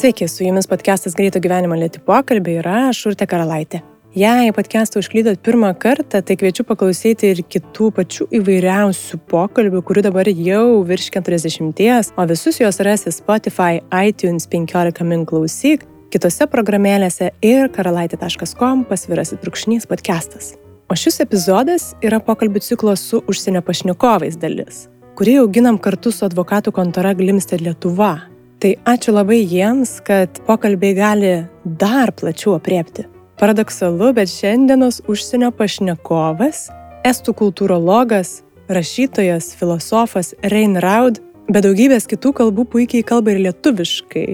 Sveiki, su jumis podcastas Greito gyvenimo lėti pokalbį yra Šurte Karalaitė. Jei podcastą užklydot pirmą kartą, tai kviečiu paklausyti ir kitų pačių įvairiausių pokalbių, kurių dabar jau virš 40, o visus juos rasi Spotify, iTunes 15 min klausyk, kitose programėlėse ir karalaitė.com pasvirasit brūkšnys podcastas. O šis epizodas yra pokalbių ciklo su užsienio pašnekovais dalis, kurį auginam kartu su advokatų kontora Glimsted Lietuva. Tai ačiū labai jiems, kad pokalbiai gali dar plačiau apriepti. Paradoksalu, bet šiandienos užsienio pašnekovas, estų kultūrologas, rašytojas, filosofas Rein Raud, be daugybės kitų kalbų puikiai kalba ir lietuviškai.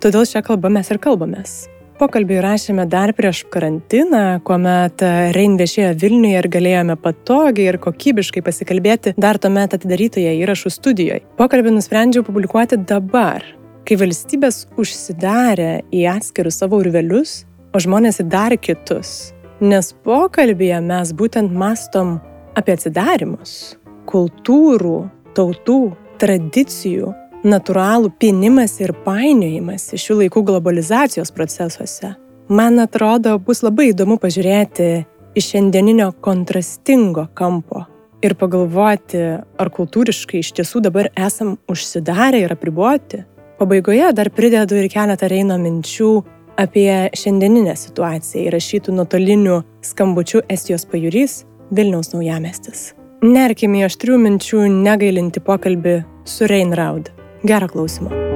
Todėl šią kalbą mes ir kalbamės. Pokalbį rašėme dar prieš karantiną, kuomet Rein viešėjo Vilniuje ir galėjome patogiai ir kokybiškai pasikalbėti dar tuomet atidarytoje įrašų studijoje. Pokalbį nusprendžiau publikuoti dabar, kai valstybės užsidarė į atskirus savo urvelius, o žmonės į dar kitus. Nes pokalbėje mes būtent mastom apie atsidarimus, kultūrų, tautų, tradicijų natūralų pinimas ir painiojimas šių laikų globalizacijos procesuose. Man atrodo, bus labai įdomu pažiūrėti iš šiandieninio kontrastingo kampo ir pagalvoti, ar kultūriškai iš tiesų dabar esam užsidarę ir apriboti. Pabaigoje dar pridedu ir keletą Reino minčių apie šiandieninę situaciją įrašytų nuotolinių skambučių Estijos pajūrys Vilniaus naujamestis. Nerkime aštrių minčių negailinti pokalbį su Reinraud. Gerą klausimą.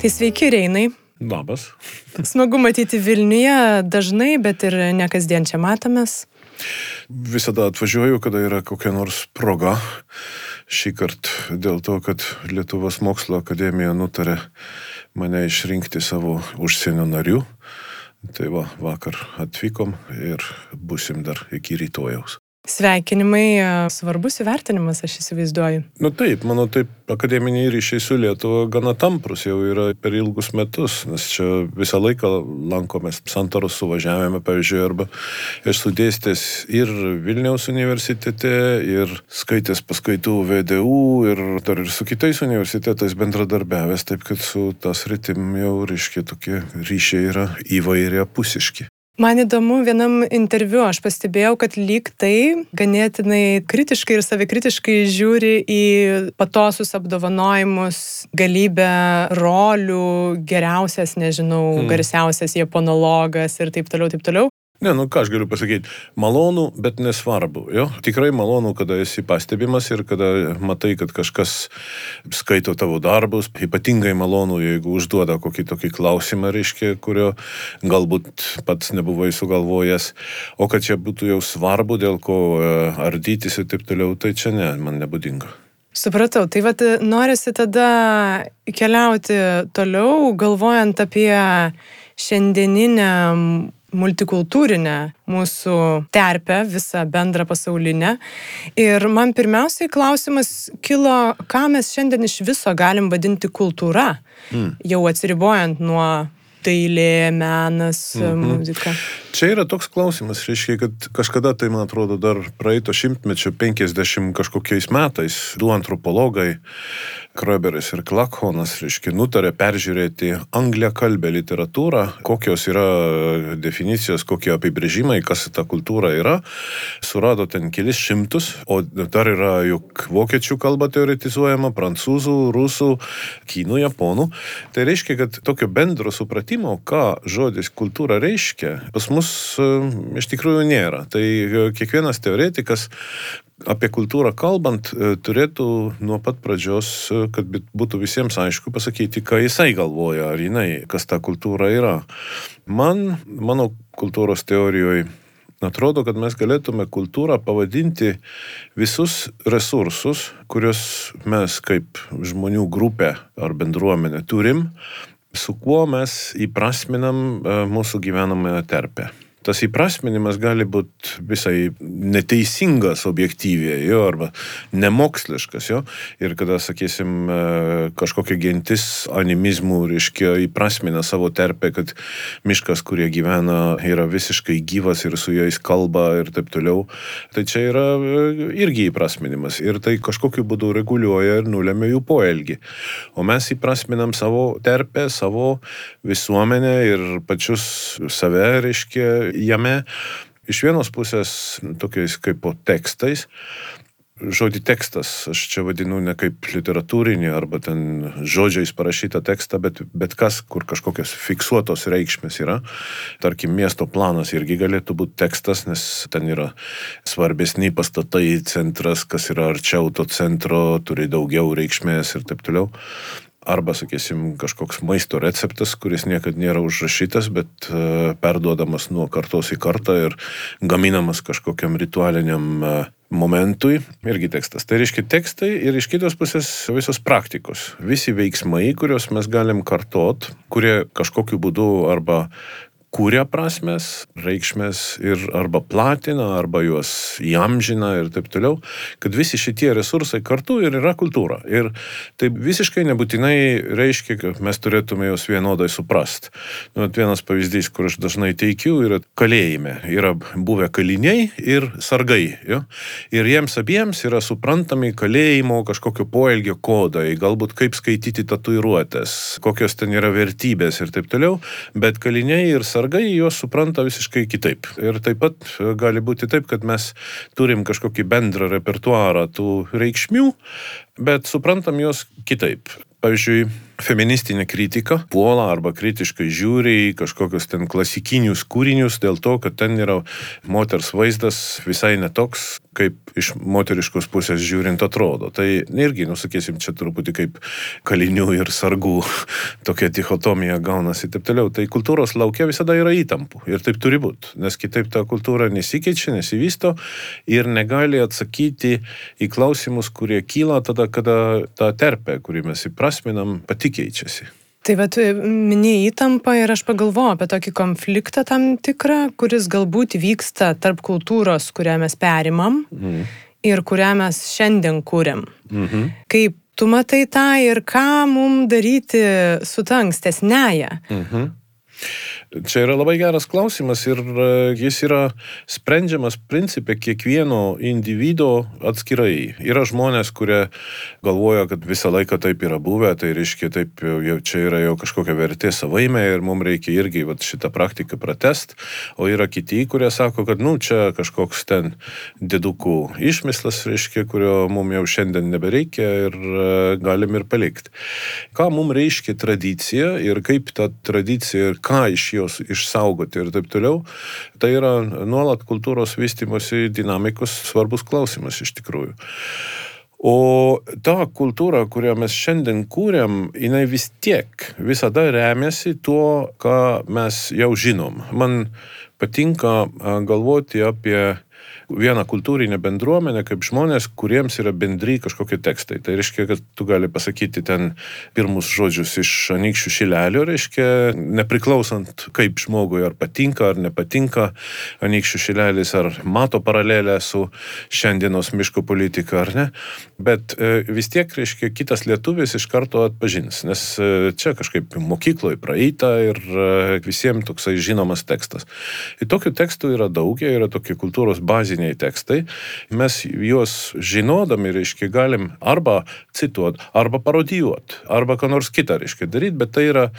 Tai sveiki, Reinai. Labas. Smagu matyti Vilniuje dažnai, bet ir ne kasdien čia matomės. Visada atvažiuoju, kada yra kokia nors proga šį kartą dėl to, kad Lietuvos mokslo akademija nutarė mane išrinkti savo užsienio narių. Tai va, vakar atvykom ir busim dar iki rytojaus. Sveikinimai, e, svarbus įvertinimas, aš įsivaizduoju. Na nu taip, mano taip, akademiniai ryšiai su Lietuva gana tamprus jau yra per ilgus metus, nes čia visą laiką lankomės santaros suvažiavime, pavyzdžiui, arba esu dėstęs ir Vilniaus universitete, ir skaitęs paskaitų VDU, ir dar ir su kitais universitetais bendradarbiavęs, taip kad su tas rytim jau, reiškia, tokie ryšiai yra įvairia pusiški. Man įdomu, vienam interviu aš pastebėjau, kad lyg tai ganėtinai kritiškai ir savikritiškai žiūri į patosus apdovanojimus, galybę rolių, geriausias, nežinau, hmm. garsiausias japonologas ir taip toliau, taip toliau. Ne, nu ką aš galiu pasakyti, malonu, bet nesvarbu. Jo? Tikrai malonu, kada esi pastebimas ir kada matai, kad kažkas skaito tavo darbus. Ypatingai malonu, jeigu užduoda kokį tokį klausimą, reiškia, kurio galbūt pats nebuvai sugalvojęs. O kad čia būtų jau svarbu, dėl ko e, ardytis ir taip toliau, tai čia ne, man nebūdinga. Supratau, tai vad norisi tada keliauti toliau, galvojant apie šiandieninę multikultūrinę mūsų terpę, visą bendrą pasaulinę. Ir man pirmiausiai klausimas kilo, ką mes šiandien iš viso galim vadinti kultūra, mm. jau atsiribojant nuo dailė, menas, mm -hmm. muzika. Čia yra toks klausimas, reiškia, kad kažkada, tai man atrodo, dar praeito šimtmečio 50 kažkokiais metais du antropologai Kroberis ir Klakhonas, reiškia, nutarė peržiūrėti angliakalbę literatūrą, kokios yra definicijos, kokie apibrėžimai, kas ta kultūra yra. Surado ten kelis šimtus, o dar yra juk vokiečių kalba teoretizuojama, prancūzų, rusų, kinų, japonų. Tai reiškia, kad tokio bendro supratimo, ką žodis kultūra reiškia, pas mus e, iš tikrųjų nėra. Tai kiekvienas teoretikas apie kultūrą kalbant, e, turėtų nuo pat pradžios, e, kad būtų visiems aišku pasakyti, ką jisai galvoja, ar jinai, kas ta kultūra yra. Man, mano kultūros teorijoje, atrodo, kad mes galėtume kultūrą pavadinti visus resursus, kuriuos mes kaip žmonių grupė ar bendruomenė turim, su kuo mes įprasminam e, mūsų gyvenamąją terpę. Tas įprasminimas gali būti visai neteisingas objektyviai, jo, arba nemoksliškas, jo. Ir kada, sakysim, e, kažkokia gentis animizmų, reiškia, įprasmina savo terpę, kad miškas, kurie gyvena, yra visiškai gyvas ir su jais kalba ir taip toliau, tai čia yra e, irgi įprasminimas. Ir tai kažkokiu būdu reguliuoja ir nulėmė jų poelgį. O mes įprasminam savo terpę, savo visuomenę ir pačius save, reiškia, jame iš vienos pusės tokiais kaip po tekstais. Žodį tekstas, aš čia vadinu ne kaip literatūrinį arba ten žodžiais parašytą tekstą, bet, bet kas, kur kažkokios fiksuotos reikšmės yra. Tarkim, miesto planas irgi galėtų būti tekstas, nes ten yra svarbesni pastatai, centras, kas yra arčiau to centro, turi daugiau reikšmės ir taip toliau arba, sakysim, kažkoks maisto receptas, kuris niekada nėra užrašytas, bet uh, perduodamas nuo kartos į kartą ir gaminamas kažkokiam ritualiniam uh, momentui, irgi tekstas. Tai reiškia tekstai ir iš kitos pusės visos praktikos. Visi veiksmai, kuriuos mes galim kartot, kurie kažkokiu būdu arba kūrė prasmes, reikšmės ir arba platina, arba juos įamžina ir taip toliau, kad visi šitie resursai kartu ir yra kultūra. Ir tai visiškai nebūtinai reiškia, kad mes turėtume juos vienodai suprast. Nu, vienas pavyzdys, kur aš dažnai teikiu, yra kalėjime. Yra buvę kaliniai ir sargai. Jo? Ir jiems abiems yra suprantami kalėjimo kažkokio poelgio kodai, galbūt kaip skaityti tatuiruotės, kokios ten yra vertybės ir taip toliau, bet kaliniai ir sargai sargai juos supranta visiškai kitaip. Ir taip pat e, gali būti taip, kad mes turim kažkokį bendrą repertuarą tų reikšmių, bet suprantam juos kitaip. Pavyzdžiui, feministinė kritika puola arba kritiškai žiūri į kažkokius ten klasikinius kūrinius dėl to, kad ten yra moters vaizdas visai netoks, kaip iš moteriškos pusės žiūrint atrodo. Tai irgi, nusakysim, čia truputį kaip kalinių ir sargų tokia dichotomija gaunasi ir taip toliau. Tai kultūros laukia visada yra įtampų ir taip turi būti, nes kitaip ta kultūra nesikeičia, nesivysto ir negali atsakyti į klausimus, kurie kyla tada, kada ta terpė, kurį mes įprasminam, pati keičiasi. Tai vad minėjai įtampą ir aš pagalvoju apie tokį konfliktą tam tikrą, kuris galbūt vyksta tarp kultūros, kurią mes perimam mm. ir kurią mes šiandien kūrėm. Mm -hmm. Kaip tu matai tą ir ką mums daryti su ta ankstesnėje? Mm -hmm. Čia yra labai geras klausimas ir e, jis yra sprendžiamas principė kiekvieno individo atskirai. Yra žmonės, kurie galvoja, kad visą laiką taip yra buvę, tai reiškia, taip jau čia yra jau kažkokia vertė savaime ir mums reikia irgi vat, šitą praktiką pratest. O yra kiti, kurie sako, kad nu, čia kažkoks ten didukų išmislas, reiškia, kurio mums jau šiandien nebereikia ir e, galim ir palikti. Ką mums reiškia tradicija ir kaip ta tradicija ir ką iš jo jos išsaugoti ir taip toliau, tai yra nuolat kultūros vystimosi dinamikos svarbus klausimas iš tikrųjų. O ta kultūra, kurią mes šiandien kūrėm, jinai vis tiek visada remiasi tuo, ką mes jau žinom. Man patinka galvoti apie vieną kultūrinę bendruomenę kaip žmonės, kuriems yra bendry kažkokie tekstai. Tai reiškia, kad tu gali pasakyti ten pirmus žodžius iš anykščių šilelio, reiškia, nepriklausant kaip žmogui ar patinka ar nepatinka anykščių šilelis, ar mato paralelę su šiandienos miško politika ar ne. Bet e, vis tiek, reiškia, kitas lietuvis iš karto atpažins, nes e, čia kažkaip mokykloje praeita ir e, visiems toksai žinomas tekstas. Ir tokių tekstų yra daug, jie yra tokie kultūros baziniai rašytiniai tekstai, mes juos žinodami, reiškia, galim arba cituoti, arba parodijuoti, arba ką nors kitą, reiškia, daryti, bet tai yra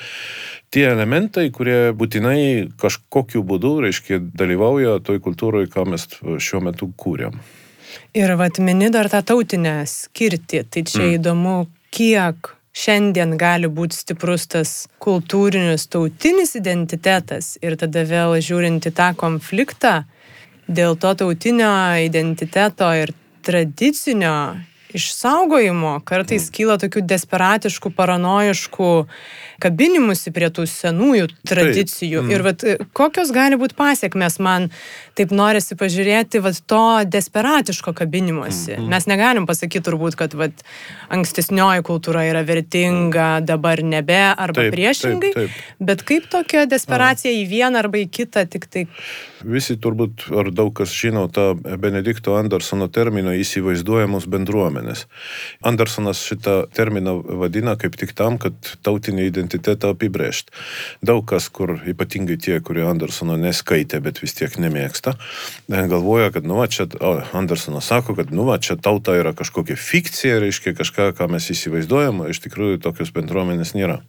tie elementai, kurie būtinai kažkokiu būdu, reiškia, dalyvauja toj kultūroje, ką mes šiuo metu kūrėm. Ir vatmeni dar tą tautinę skirtį, tai čia mm. įdomu, kiek šiandien gali būti stiprus tas kultūrinis tautinis identitetas ir tada vėl žiūrint į tą konfliktą, dėl to tautinio identiteto ir tradicinio išsaugojimo kartais mm. kyla tokių desperatiškų, paranoiškų kabinimusi prie tų senųjų tradicijų. Mm. Ir vat, kokios gali būti pasiekmes, man taip norisi pažiūrėti vat, to desperatiško kabinimusi. Mm. Mes negalim pasakyti turbūt, kad vat, ankstesnioji kultūra yra vertinga, dabar nebe, arba taip, priešingai. Taip, taip. Bet kaip tokia desperacija mm. į vieną arba į kitą tik tai. Visi turbūt, ar daug kas žino tą Benedikto Andersono terminą įsivaizduojamos bendruomenės. Andersonas šitą terminą vadina kaip tik tam, kad tautinė identitetė identitetą apibrėžti. Daug kas, kur ypatingai tie, kurie Andersono neskaitė, bet vis tiek nemėgsta, e, galvoja, kad, nu, va, čia, o, Andersonas sako, kad, nu, va, čia tauta yra kažkokia fikcija, reiškia kažką, ką mes įsivaizduojam, iš tikrųjų tokios bendruomenės nėra.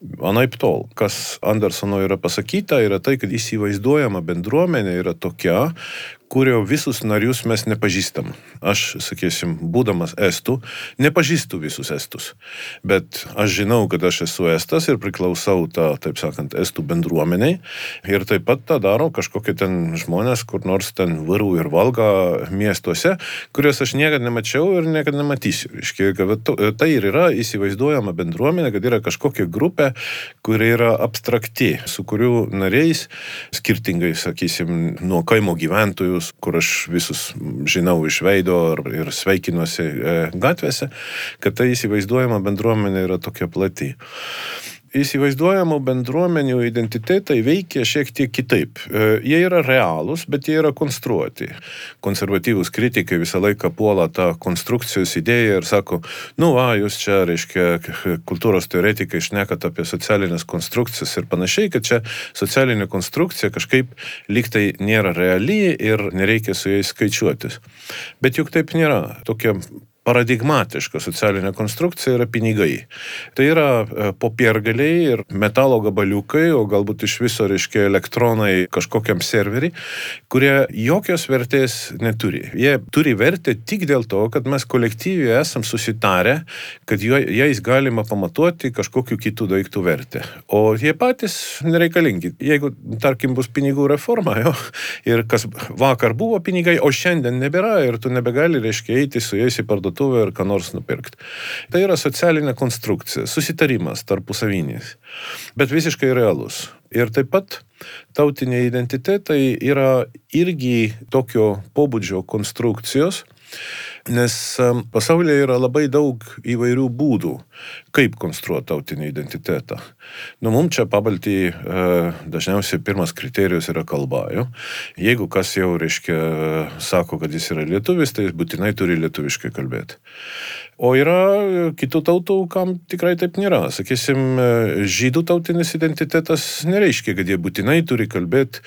Anaip tol, kas Andersono yra pasakyta, yra tai, kad įsivaizduojama bendruomenė yra tokia, kurio visus narius mes nepažįstam. Aš, sakysim, būdamas estų, nepažįstu visus estus. Bet aš žinau, kad aš esu estas ir priklausau tą, taip sakant, estų bendruomeniai. Ir taip pat tą daro kažkokie ten žmonės, kur nors ten varų ir valga miestuose, kuriuos aš niekada nemačiau ir niekada nematysiu. Iškia, tai ir yra įsivaizduojama bendruomenė, kad yra kažkokia grupė, kuri yra abstrakti, su kurių nariais, skirtingai, sakysim, nuo kaimo gyventojų, žmogus, kur aš visus žinau iš veido ir sveikinuosi e, gatvėse, kad tai įsivaizduojama bendruomenė yra tokia plati įsivaizduojamų bendruomenių identitetai veikia šiek tiek kitaip. E, jie yra realūs, bet jie yra konstruoti. Konservatyvūs kritikai visą laiką puola tą konstrukcijos idėją ir sako, nu, va, jūs čia, reiškia, kultūros teoretikai išnekat apie socialinės konstrukcijas ir panašiai, kad čia socialinė konstrukcija kažkaip liktai nėra reali ir nereikia su jais skaičiuotis. Bet juk taip nėra. Tokia paradigmatiška socialinė konstrukcija yra pinigai. Tai yra e, popiergaliai ir metalo gabaliukai, o galbūt iš viso, reiškia, elektronai kažkokiam serveriui, kurie jokios vertės neturi. Jie turi vertę tik dėl to, kad mes kolektyviai esam susitarę, kad jais galima pamatuoti kažkokiu kitų daiktų vertę. O jie patys nereikalingi. Jeigu, tarkim, bus pinigų reforma, jo, ir kas vakar buvo pinigai, o šiandien nebėra ir tu nebegali, reiškia, eiti su jais į parduotuvę parduotuvę ir ką nors nupirkti. Tai yra socialinė konstrukcija, susitarimas tarpusavinės, bet visiškai realus. Ir taip pat tautiniai identitetai yra irgi tokio pobūdžio konstrukcijos, nes pasaulyje yra labai daug įvairių būdų, kaip konstruoti tautinį identitetą. Nu, mums čia pabaltį e, dažniausiai pirmas kriterijus yra kalba. Jo? Jeigu kas jau, reiškia, sako, kad jis yra lietuvis, tai jis būtinai turi lietuviškai kalbėti. O yra kitų tautų, kam tikrai taip nėra. Sakysim, žydų tautinis identitetas nereiškia, kad jie būtinai turi kalbėti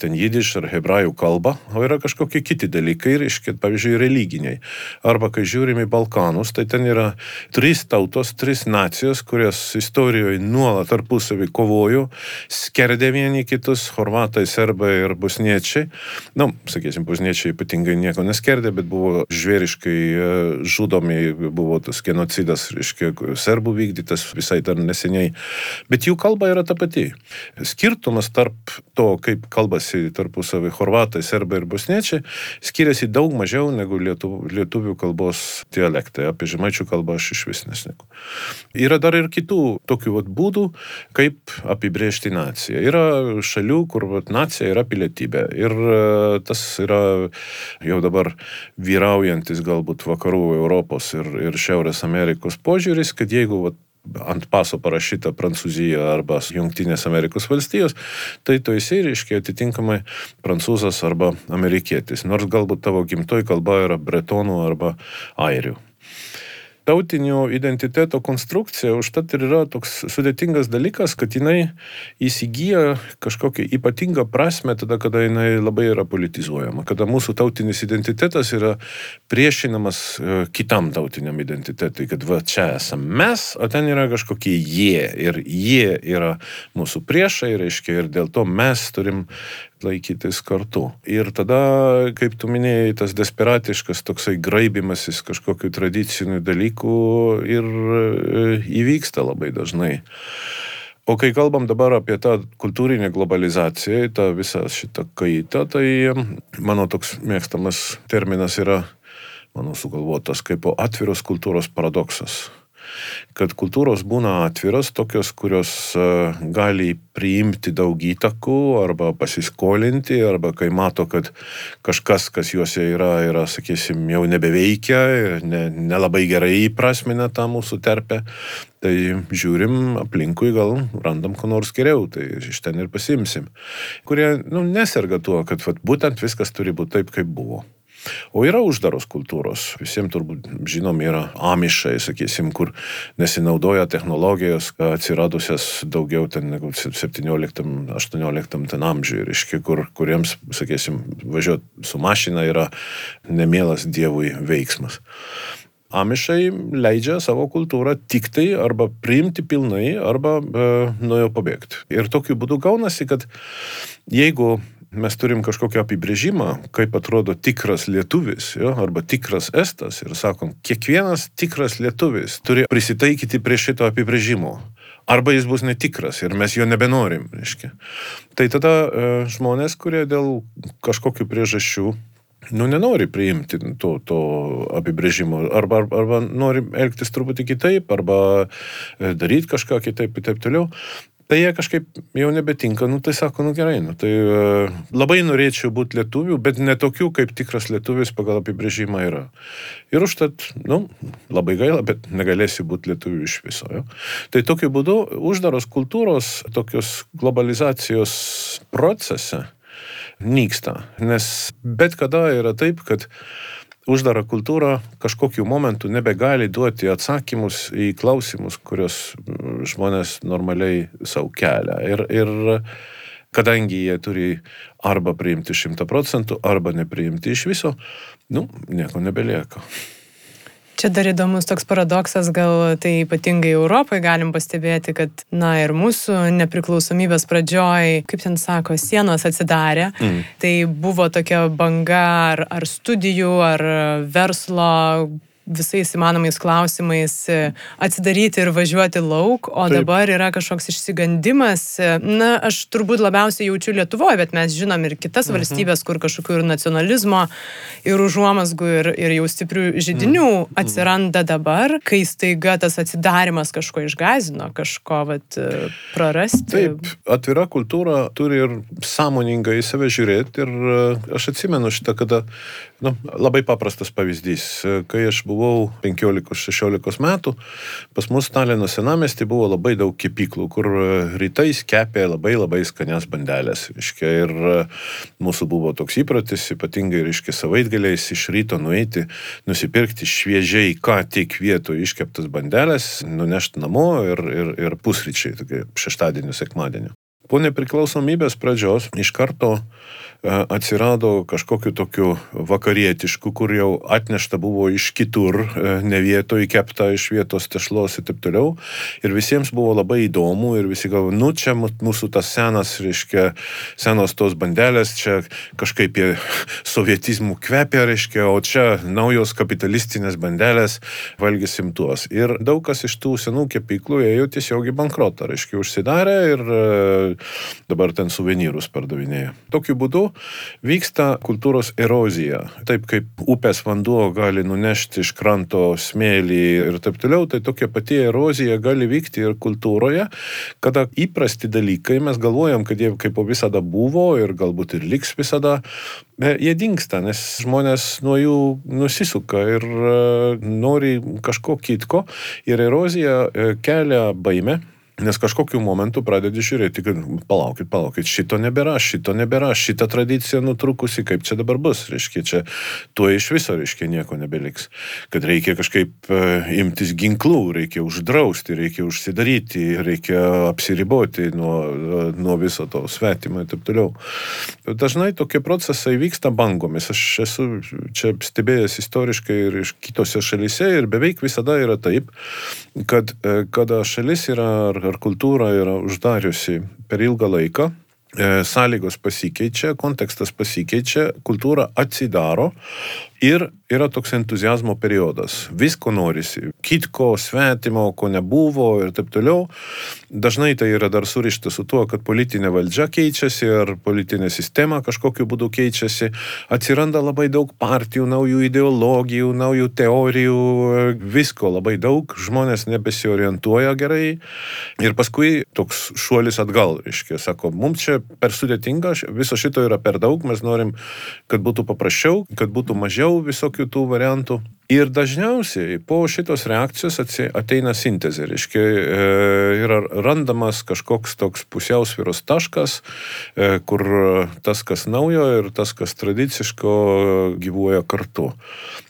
ten jidiš ar hebrajų kalbą, o yra kažkokie kiti dalykai, reiškia, pavyzdžiui, religiniai. Arba kai žiūrim į Balkanus, tai ten yra trys tautos, trys nacijos, kurios istorijoje nuolat tarpusavį kovojo, skerdė vieni kitus, horvatai, serbai ir busniečiai. Na, nu, sakysim, busniečiai ypatingai nieko neskerdė, bet buvo žvėriškai e, žudomi buvo tas genocidas, reiškia, serbų vykdytas visai dar neseniai. Bet jų kalba yra ta pati. Skirtumas tarp to, kaip kalbasi tarpusavį horvatai, serbai ir bosniečiai, skiriasi daug mažiau negu lietuvių, lietuvių kalbos dialektai. Apie žemaičių kalbą aš iš vis nesneku. Yra dar ir kitų tokių vat, būdų, kaip apibriežti naciją. Yra šalių, kur vat, nacija yra pilietybė. Ir e, tas yra jau dabar vyraujantis galbūt vakarų Europos ir, ir Šiaurės Amerikos požiūris, kad jeigu vat, ant paso parašyta Prancūzija arba Junktinės Amerikos valstijos, tai tu esi, reiškia, atitinkamai prancūzas arba amerikietis, nors galbūt tavo gimtoji kalba yra bretonų arba airių tautinio identiteto konstrukcija užtat ir yra toks sudėtingas dalykas, kad jinai įsigyja kažkokią ypatingą prasme tada, kada jinai labai yra politizuojama, kada mūsų tautinis identitetas yra priešinamas e, kitam tautiniam identitetui, kad va čia esame mes, o ten yra kažkokie jie ir jie yra mūsų priešai, reiškia, ir dėl to mes turim laikytis kartu. Ir tada, kaip tu minėjai, tas desperatiškas toksai graibimasis kažkokiu tradiciniu dalyku ir e, įvyksta labai dažnai. O kai kalbam dabar apie tą kultūrinę globalizaciją, tą visą šitą kaitą, tai mano toks mėgstamas terminas yra mano sugalvotas, kaip atviros kultūros paradoksas kad kultūros būna atviros, tokios, kurios e, gali priimti daug įtakų arba pasiskolinti, arba kai mato, kad kažkas, kas juose yra, yra, sakysim, jau nebeveikia, nelabai ne, ne gerai įprasmina tą mūsų terpę, tai žiūrim aplinkui, gal randam ko nors geriau, tai iš ten ir pasimsim. Kurie nu, neserga tuo, kad vat, būtent viskas turi būti taip, kaip buvo. O yra uždaros kultūros. Visiems turbūt žinom, yra amišai, sakysim, kur nesinaudoja technologijos atsiradusias daugiau ten negu 17-18 ten amžiuje, reiškia, kur, kuriems, sakysim, važiuoti su mašina yra nemielas Dievui veiksmas. Amišai leidžia savo kultūrą tik tai arba priimti pilnai, arba e, nuo jo pabėgti. Ir tokiu būdu gaunasi, kad jeigu mes turim kažkokį apibrėžimą, kaip atrodo tikras lietuvis, jo, arba tikras estas, ir sakom, kiekvienas tikras lietuvis turi prisitaikyti prie šito apibrėžimo. Arba jis bus netikras ir mes jo nebenorim, reiškia. Tai tada e, žmonės, kurie dėl kažkokių priežasčių nu, nenori priimti to, to apibrėžimo, arba, arba, arba nori elgtis truputį kitaip, arba e, daryti kažką kitaip ir taip toliau. Tai jie kažkaip jau nebetinka, nu tai sako, nu gerai, nu tai uh, labai norėčiau būti lietuviu, bet ne tokiu, kaip tikras lietuvis pagal apibrėžimą yra. Ir užtat, nu, labai gaila, bet negalėsi būti lietuviu iš viso. Jo? Tai tokiu būdu uždaros kultūros, tokios globalizacijos procese nyksta. Nes bet kada yra taip, kad uždara kultūra kažkokiu momentu nebegali duoti atsakymus į klausimus, kuriuos mm, žmonės normaliai savo kelia. Ir, ir kadangi jie turi arba priimti šimtą procentų, arba nepriimti iš viso, nu, nieko nebelieka. Čia dar įdomus toks paradoksas, gal tai ypatingai Europoje galim pastebėti, kad, na ir mūsų nepriklausomybės pradžioj, kaip ten sako, sienos atsidarė. Mm. Tai buvo tokia banga ar, ar studijų, ar verslo visais įmanomais klausimais e, atsidaryti ir važiuoti lauk, o Taip. dabar yra kažkoks išsigandimas. E, na, aš turbūt labiausiai jaučiu Lietuvoje, bet mes žinom ir kitas mhm. valstybės, kur kažkokių ir nacionalizmo, ir užuomasgų, ir, ir jau stiprių žydinių mhm. atsiranda dabar, kai staiga tas atsidarimas kažko išgazino, kažko vat, e, prarasti. Taip, atvira kultūra turi ir sąmoningai į save žiūrėti ir aš atsimenu šitą, kada nu, labai paprastas pavyzdys. Kai aš buvau buvau 15-16 metų, pas mus Stalino senamesti buvo labai daug kepyklų, kur e, rytais kepė labai labai skanias bandelės. Reiškia, ir e, mūsų buvo toks įpratis, ypatingai, reiškia, savaitgaliais iš ryto nueiti, nusipirkti šviežiai, ką tik vietų iškeptas bandelės, nunešti namo ir, ir, ir pusryčiai, tokie šeštadienio, sekmadienio. Po nepriklausomybės pradžios iš karto atsirado kažkokiu tokiu vakarietišku, kur jau atnešta buvo iš kitur, e, ne vietoje kepta iš vietos tešlos ir taip toliau. Ir visiems buvo labai įdomu ir visi galvo, nu čia mūsų tas senas, reiškia, senos tos bandelės, čia kažkaip jie sovietizmų kvepia, reiškia, o čia naujos kapitalistinės bandelės, valgysim tuos. Ir daug kas iš tų senų kepyklų ėjo tiesiog į bankrotą, reiškia, užsidarė ir e, dabar ten suvenyrus pardavinėja. Tokiu būdu vyksta kultūros erozija. Taip kaip upės vanduo gali nunešti iš kranto smėlį ir taip toliau, tai tokia pati erozija gali vykti ir kultūroje, kada įprasti dalykai, mes galvojam, kad jie kaip visada buvo ir galbūt ir liks visada, jie dinksta, nes žmonės nuo jų nusisuka ir e, nori kažko kitko ir erozija e, kelia baimę Nes kažkokiu momentu pradedi žiūrėti, kad palaukit, palaukit, šito nebėra, šito nebėra, šita tradicija nutrukusi, kaip čia dabar bus, reiškia, čia tuo iš viso, reiškia, nieko nebeliks. Kad reikia kažkaip e, imtis ginklų, reikia uždrausti, reikia užsidaryti, reikia apsiriboti nuo, nuo viso to svetimo ir taip toliau. Dažnai tokie procesai vyksta bangomis. Aš esu čia stebėjęs istoriškai ir iš kitose šalyse ir beveik visada yra taip, kad e, kada šalis yra ar ar kultūra yra uždariusi per ilgą laiką, e, sąlygos pasikeičia, kontekstas pasikeičia, kultūra atsidaro, Ir yra toks entuzijazmo periodas. Visko norisi. Kitko, svetimo, ko nebuvo ir taip toliau. Dažnai tai yra dar surišta su tuo, kad politinė valdžia keičiasi ir politinė sistema kažkokiu būdu keičiasi. Atsiranda labai daug partijų, naujų ideologijų, naujų teorijų, visko labai daug. Žmonės nebesiorientuoja gerai. Ir paskui toks šuolis atgal, reiškia, sako, mums čia per sudėtinga, viso šito yra per daug, mes norim, kad būtų paprasčiau, kad būtų mažiau mažiau visokių tų variantų. Ir dažniausiai po šitos reakcijos ateina sintezė, reiškia, e, yra randamas kažkoks toks pusiausvyros taškas, e, kur tas, kas naujo ir tas, kas tradiciško gyvuoja kartu.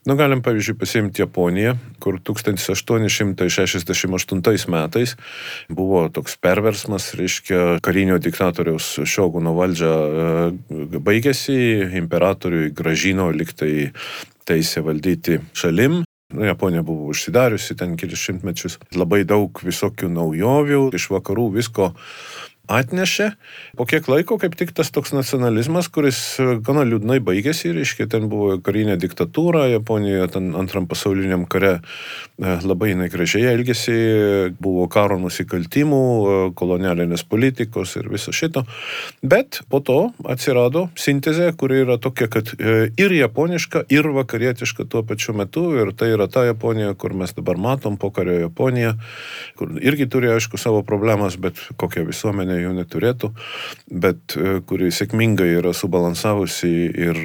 Nu, galim, pavyzdžiui, pasiimti Japoniją, kur 1868 metais buvo toks perversmas, reiškia, karinio diktatoriaus šioguno valdžia e, baigėsi, imperatoriui gražino liktai teisę valdyti šalim. Nu, Japonija buvo užsidariusi ten kelius šimtmečius. Labai daug visokių naujovių, iš vakarų visko atnešė. Po kiek laiko kaip tik tas toks nacionalizmas, kuris e, gana liūdnai baigėsi, reiškia, ten buvo karinė diktatūra, Japonijoje ten antram pasauliniam kare e, labai negražiai elgėsi, buvo karo nusikaltimų, e, kolonialinės politikos ir viso šito. Bet po to atsirado sintezė, kuri yra tokia, kad ir japoniška, ir vakarietiška tuo pačiu metu. Ir tai yra ta Japonija, kur mes dabar matom, pokario Japonija, kur irgi turi, aišku, savo problemas, bet kokia visuomenė jų neturėtų, bet e, kuri sėkmingai yra subalansavusi ir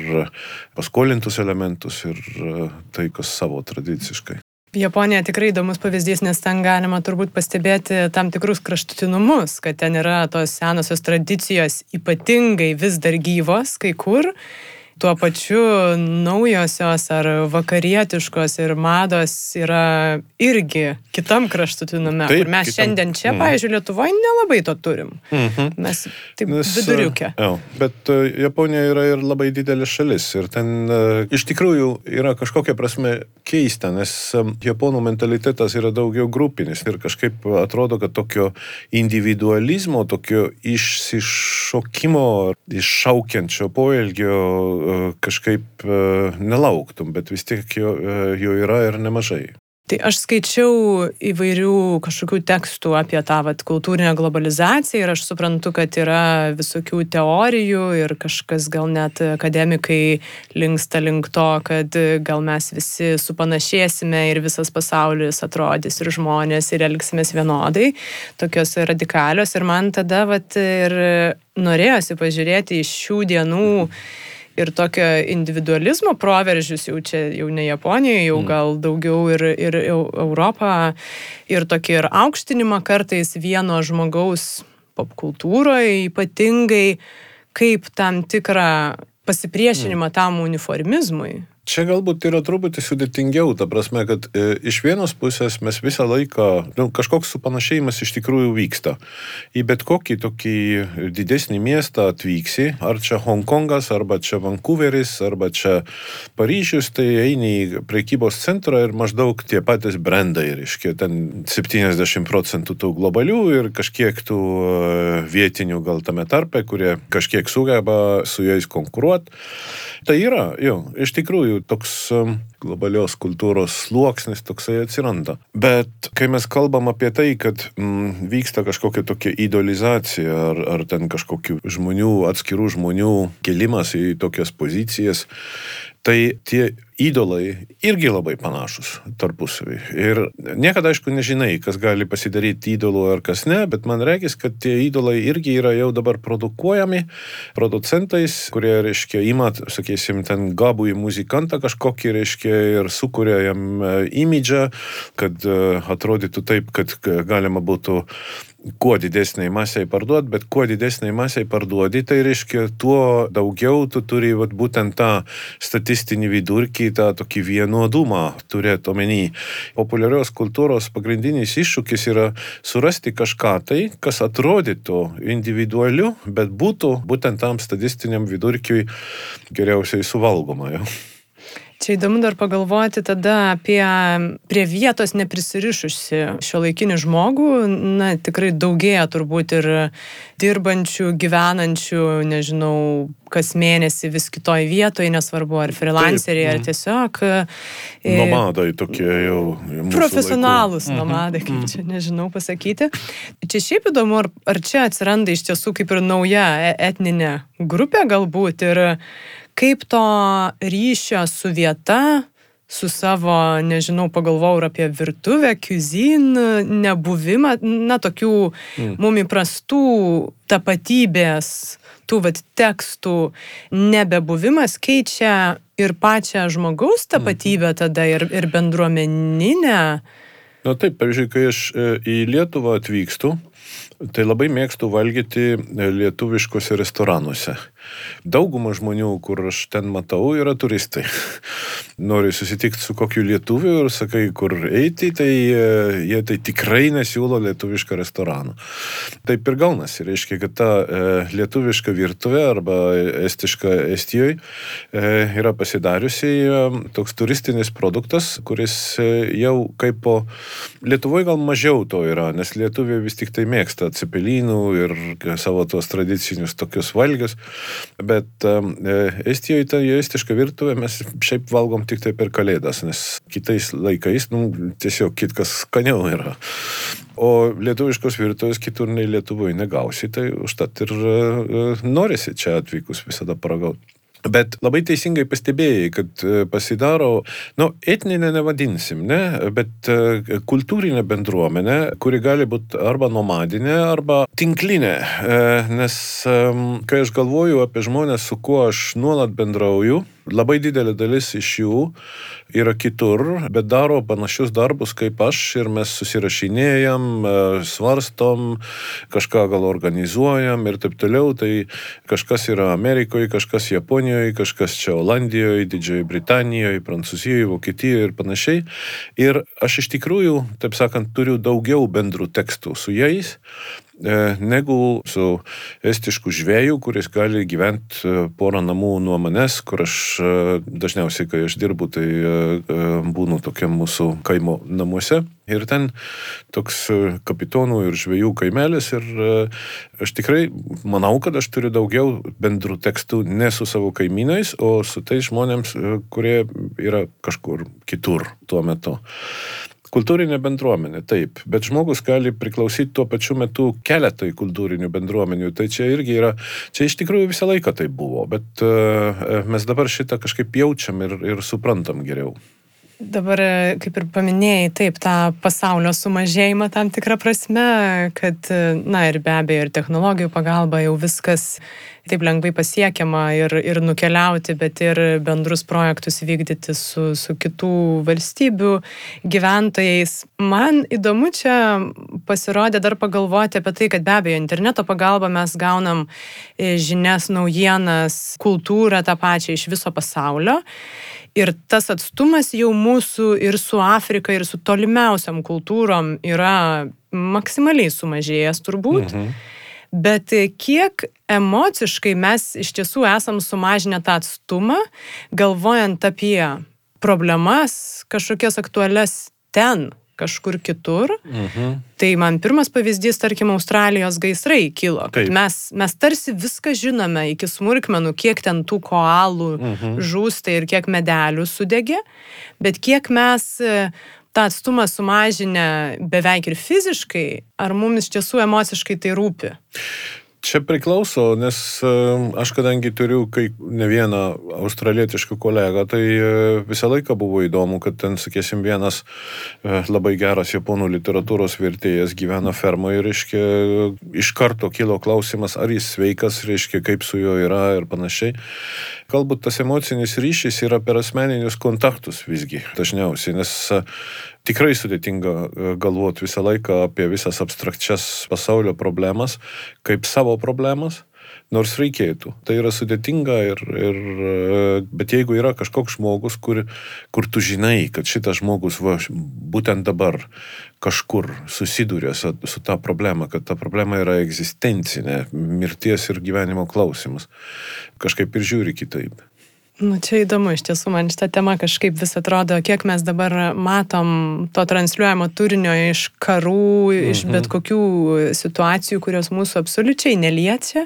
paskolintus elementus ir e, tai, kas savo tradiciškai. Japonija tikrai įdomus pavyzdys, nes ten galima turbūt pastebėti tam tikrus kraštutinumus, kad ten yra tos senosios tradicijos ypatingai vis dar gyvos kai kur tuo pačiu naujosios ar vakarietiškos ir mados yra irgi kitam kraštutinume. Taip, mes kitam. šiandien čia, mm. pavyzdžiui, Lietuvoje nelabai to turim. Mm -hmm. Mes taip Nes, viduriukė. Jau, bet uh, Japonija yra ir labai didelė šalis ir ten uh, iš tikrųjų yra kažkokia prasme keista, nes japonų mentalitetas yra daugiau grupinis ir kažkaip atrodo, kad tokio individualizmo, tokio išsišokimo, iššaukiančio poelgio kažkaip nelauktum, bet vis tiek jo, jo yra ir nemažai. Tai aš skaičiau įvairių kažkokių tekstų apie tą vat, kultūrinę globalizaciją ir aš suprantu, kad yra visokių teorijų ir kažkas gal net akademikai linksta link to, kad gal mes visi supanašėsime ir visas pasaulis atrodys ir žmonės ir elgsimės vienodai, tokios radikalios ir man tada vat, ir norėjosi pažiūrėti iš šių dienų ir tokio individualizmo proveržius jau čia, jau ne Japonijoje, jau mm. gal daugiau ir, ir Europą, ir tokį ir aukštinimą kartais vieno žmogaus popkultūroje ypatingai kaip tam tikrą pasipriešinimą mm. tam uniformizmui. Čia galbūt yra truputį sudėtingiau, ta prasme, kad e, iš vienos pusės mes visą laiką, nu, kažkoks supanašėjimas iš tikrųjų vyksta. Į bet kokį tokį didesnį miestą atvyksi, ar čia Hongkongas, arba čia Vancouveris, arba čia Paryžius, tai eini į prekybos centrą ir maždaug tie patys brandai, reiškia, ten 70 procentų tų globalių ir kažkiek tų e, vietinių gal tame tarpe, kurie kažkiek sugeba su jais konkuruoti. Tai yra, jo, iš tikrųjų toks um, globalios kultūros sluoksnis toksai atsiranda. Bet kai mes kalbam apie tai, kad mm, vyksta kažkokia tokia idolizacija ar, ar ten kažkokių žmonių, atskirų žmonių kelimas į tokias pozicijas, tai tie įdolai irgi labai panašus tarpusavį. Ir niekada, aišku, nežinai, kas gali pasidaryti įdolu ar kas ne, bet man reikės, kad tie įdolai irgi yra jau dabar produkuojami producentais, kurie, reiškia, ima, sakysim, ten gabų į muzikantą kažkokį, reiškia, ir sukuria jam e, imidžą, kad e, atrodytų taip, kad galima būtų kuo didesniai masiai parduoti, bet kuo didesniai masiai parduodi, tai reiškia, tuo daugiau tu turi vat, būtent tą statistinį vidurkį, tą tokį vienodumą turėti omeny. Populiarios kultūros pagrindinis iššūkis yra surasti kažką tai, kas atrodytų individualiu, bet būtų būtent tam statistiniam vidurkiui geriausiai suvalgoma. Ja. Čia įdomu dar pagalvoti tada apie prie vietos neprisirišusi šio laikinį žmogų. Na, tikrai daugėja turbūt ir dirbančių, gyvenančių, nežinau, kas mėnesį vis kitoj vietoje, nesvarbu ar freelanceriai, ar mhm. tiesiog. E, nomadai tokie jau. Profesionalus laiku. Mhm. nomadai, kaip čia nežinau pasakyti. Čia šiaip įdomu, ar, ar čia atsiranda iš tiesų kaip ir nauja e, etninė grupė galbūt ir kaip to ryšio su vieta, su savo, nežinau, pagalvojau ir apie virtuvę, cuisine, nebuvimą, na, tokių mm. mum įprastų tapatybės, tų vat tekstų nebebuvimas keičia ir pačią žmogaus tapatybę mm. tada ir, ir bendruomeninę. Na taip, pavyzdžiui, kai aš e, į Lietuvą atvykstu, tai labai mėgstu valgyti lietuviškose restoranuose. Dauguma žmonių, kur aš ten matau, yra turistai. Nori susitikti su kokiu lietuviu ir sakai, kur eiti, tai e, jie tai tikrai nesiūlo lietuvišką restoraną. Taip ir gaunasi, reiškia, kad ta e, lietuviška virtuvė arba estiška Estijoje e, yra pasidariusi e, toks turistinis produktas, kuris e, jau kaip po Lietuvoje gal mažiau to yra, nes lietuviai vis tik tai mėgsta cepelinų ir savo tuos tradicinius tokius valgius. Bet um, Estijoje ta estiška virtuvė mes šiaip valgom tik tai per kalėdas, nes kitais laikais nu, tiesiog kitkas skaniau yra. O lietuviškos virtuvės kitur nei Lietuvoje negausi, tai užtat ir uh, norisi čia atvykus visada paragauti. Bet labai teisingai pastebėjai, kad e, pasidaro, nu, etninė nevadinsim, ne, bet e, kultūrinė bendruomenė, kuri gali būti arba nomadinė, arba tinklinė. E, nes kai aš galvoju apie žmonės, su kuo aš nuolat bendrauju, Labai didelė dalis iš jų yra kitur, bet daro panašius darbus kaip aš ir mes susirašinėjam, e, svarstom, kažką gal organizuojam ir taip toliau. Tai kažkas yra Amerikoje, kažkas Japonijoje, kažkas čia Olandijoje, Didžiojoje Britanijoje, Prancūzijoje, Vokietijoje ir panašiai. Ir aš iš tikrųjų, taip sakant, turiu daugiau bendrų tekstų su jais negu su estišku žvėju, kuris gali gyventi e, porą namų nuo manęs, kur aš e, dažniausiai, kai aš dirbu, tai būnu tokiam mūsų kaimo namuose. Ir ten toks kapitonų ir žvėjų kaimelis ir aš tikrai manau, kad aš turiu daugiau bendrų tekstų ne su savo kaimynais, o su tais žmonėms, kurie yra kažkur kitur tuo metu. Kultūrinė bendruomenė, taip, bet žmogus gali priklausyti tuo pačiu metu keletai kultūrinių bendruomenių. Tai čia irgi yra, čia iš tikrųjų visą laiką tai buvo, bet uh, mes dabar šitą kažkaip jaučiam ir, ir suprantam geriau. Dabar, kaip ir paminėjai, taip, tą pasaulio sumažėjimą tam tikrą prasme, kad, na ir be abejo, ir technologijų pagalba jau viskas taip lengvai pasiekiama ir, ir nukeliauti, bet ir bendrus projektus vykdyti su, su kitų valstybių gyventojais. Man įdomu čia pasirodė dar pagalvoti apie tai, kad be abejo, interneto pagalba mes gaunam e, žinias, naujienas, kultūrą tą pačią iš viso pasaulio. Ir tas atstumas jau mūsų ir su Afrika, ir su tolimiausiam kultūrom yra maksimaliai sumažėjęs turbūt. Mhm. Bet kiek emociškai mes iš tiesų esam sumažinę tą atstumą, galvojant apie problemas, kažkokias aktualias ten, kažkur kitur. Mhm. Tai man pirmas pavyzdys, tarkim, Australijos gaisrai kilo. Mes, mes tarsi viską žinome iki smulkmenų, kiek ten tų koalų mhm. žūsta ir kiek medelių sudegė, bet kiek mes e, tą atstumą sumažinę beveik ir fiziškai, ar mums iš tiesų emociškai tai rūpi? Čia priklauso, nes aš kadangi turiu kai ne vieną australietišką kolegą, tai e, visą laiką buvo įdomu, kad ten, sakysim, vienas e, labai geras japonų literatūros vertėjas gyvena fermoje ir, reiškia, iš karto kilo klausimas, ar jis sveikas, reiškia, kaip su juo yra ir panašiai. Galbūt tas emocinis ryšys yra per asmeninius kontaktus visgi dažniausiai, nes tikrai sudėtinga e, galvoti visą laiką apie visas abstrakčias pasaulio problemas, kaip savo problemas. Nors reikėtų. Tai yra sudėtinga, ir, ir, e, bet jeigu yra kažkoks žmogus, kur, kur tu žinai, kad šitas žmogus va, būtent dabar kažkur susiduria su, su ta problema, kad ta problema yra egzistencinė, mirties ir gyvenimo klausimas, kažkaip ir žiūri kitaip. Nu, čia įdomu, iš tiesų man šitą temą kažkaip vis atrodo, kiek mes dabar matom to transliuojamo turinio iš karų, mhm. iš bet kokių situacijų, kurios mūsų absoliučiai neliečia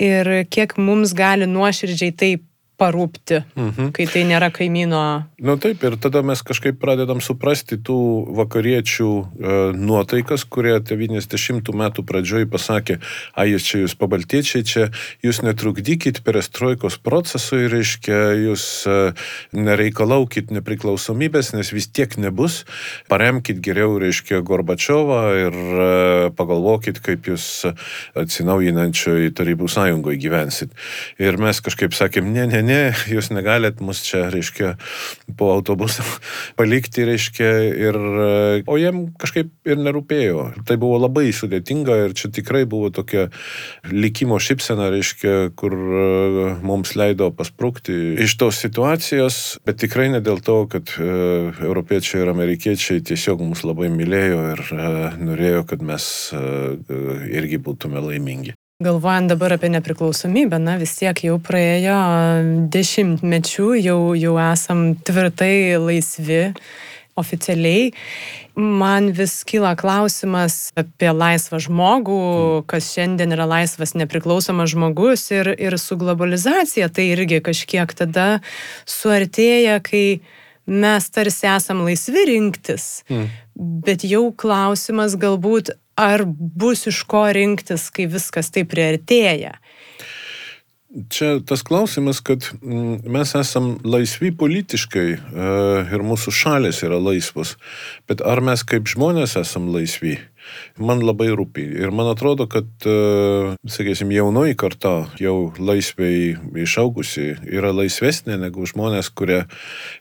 ir kiek mums gali nuoširdžiai taip parūpti, mhm. kai tai nėra kaimyno. Na nu, taip, ir tada mes kažkaip pradedam suprasti tų vakariečių e, nuotaikas, kurie 90 metų pradžioj pasakė, a jūs čia jūs pabaltiečiai, čia jūs netrukdykit perestroikos procesui, reiškia, jūs e, nereikalaukit nepriklausomybės, nes vis tiek nebus, paremkit geriau, reiškia, Gorbačiovą ir e, pagalvokit, kaip jūs atsinaujinančioje tarybų sąjungoje gyvensit. Ir mes kažkaip sakėm, ne, ne, ne, jūs negalit mus čia, reiškia, po autobusą palikti, reiškia, ir, o jiem kažkaip ir nerūpėjo. Tai buvo labai sudėtinga ir čia tikrai buvo tokia likimo šipsena, reiškia, kur e, mums leido pasprūkti iš tos situacijos, bet tikrai ne dėl to, kad e, europiečiai ir amerikiečiai tiesiog mus labai mylėjo ir e, norėjo, kad mes irgi būtume laimingi. Galvojant dabar apie nepriklausomybę, na vis tiek jau praėjo dešimtmečių, jau, jau esam tvirtai laisvi oficialiai. Man vis kyla klausimas apie laisvą žmogų, kas šiandien yra laisvas nepriklausomas žmogus ir, ir su globalizacija tai irgi kažkiek tada suartėja, kai mes tarsi esam laisvi rinktis, mm. bet jau klausimas galbūt ar bus iš ko rinktis, kai viskas taip priartėja? Čia tas klausimas, kad mm, mes esam laisvi politiškai e, ir mūsų šalis yra laisvos, bet ar mes kaip žmonės esam laisvi? Man labai rūpi. Ir man atrodo, kad, e, sakysim, jaunoji karta, jau laisviai išaugusi, yra laisvesnė negu žmonės, kurie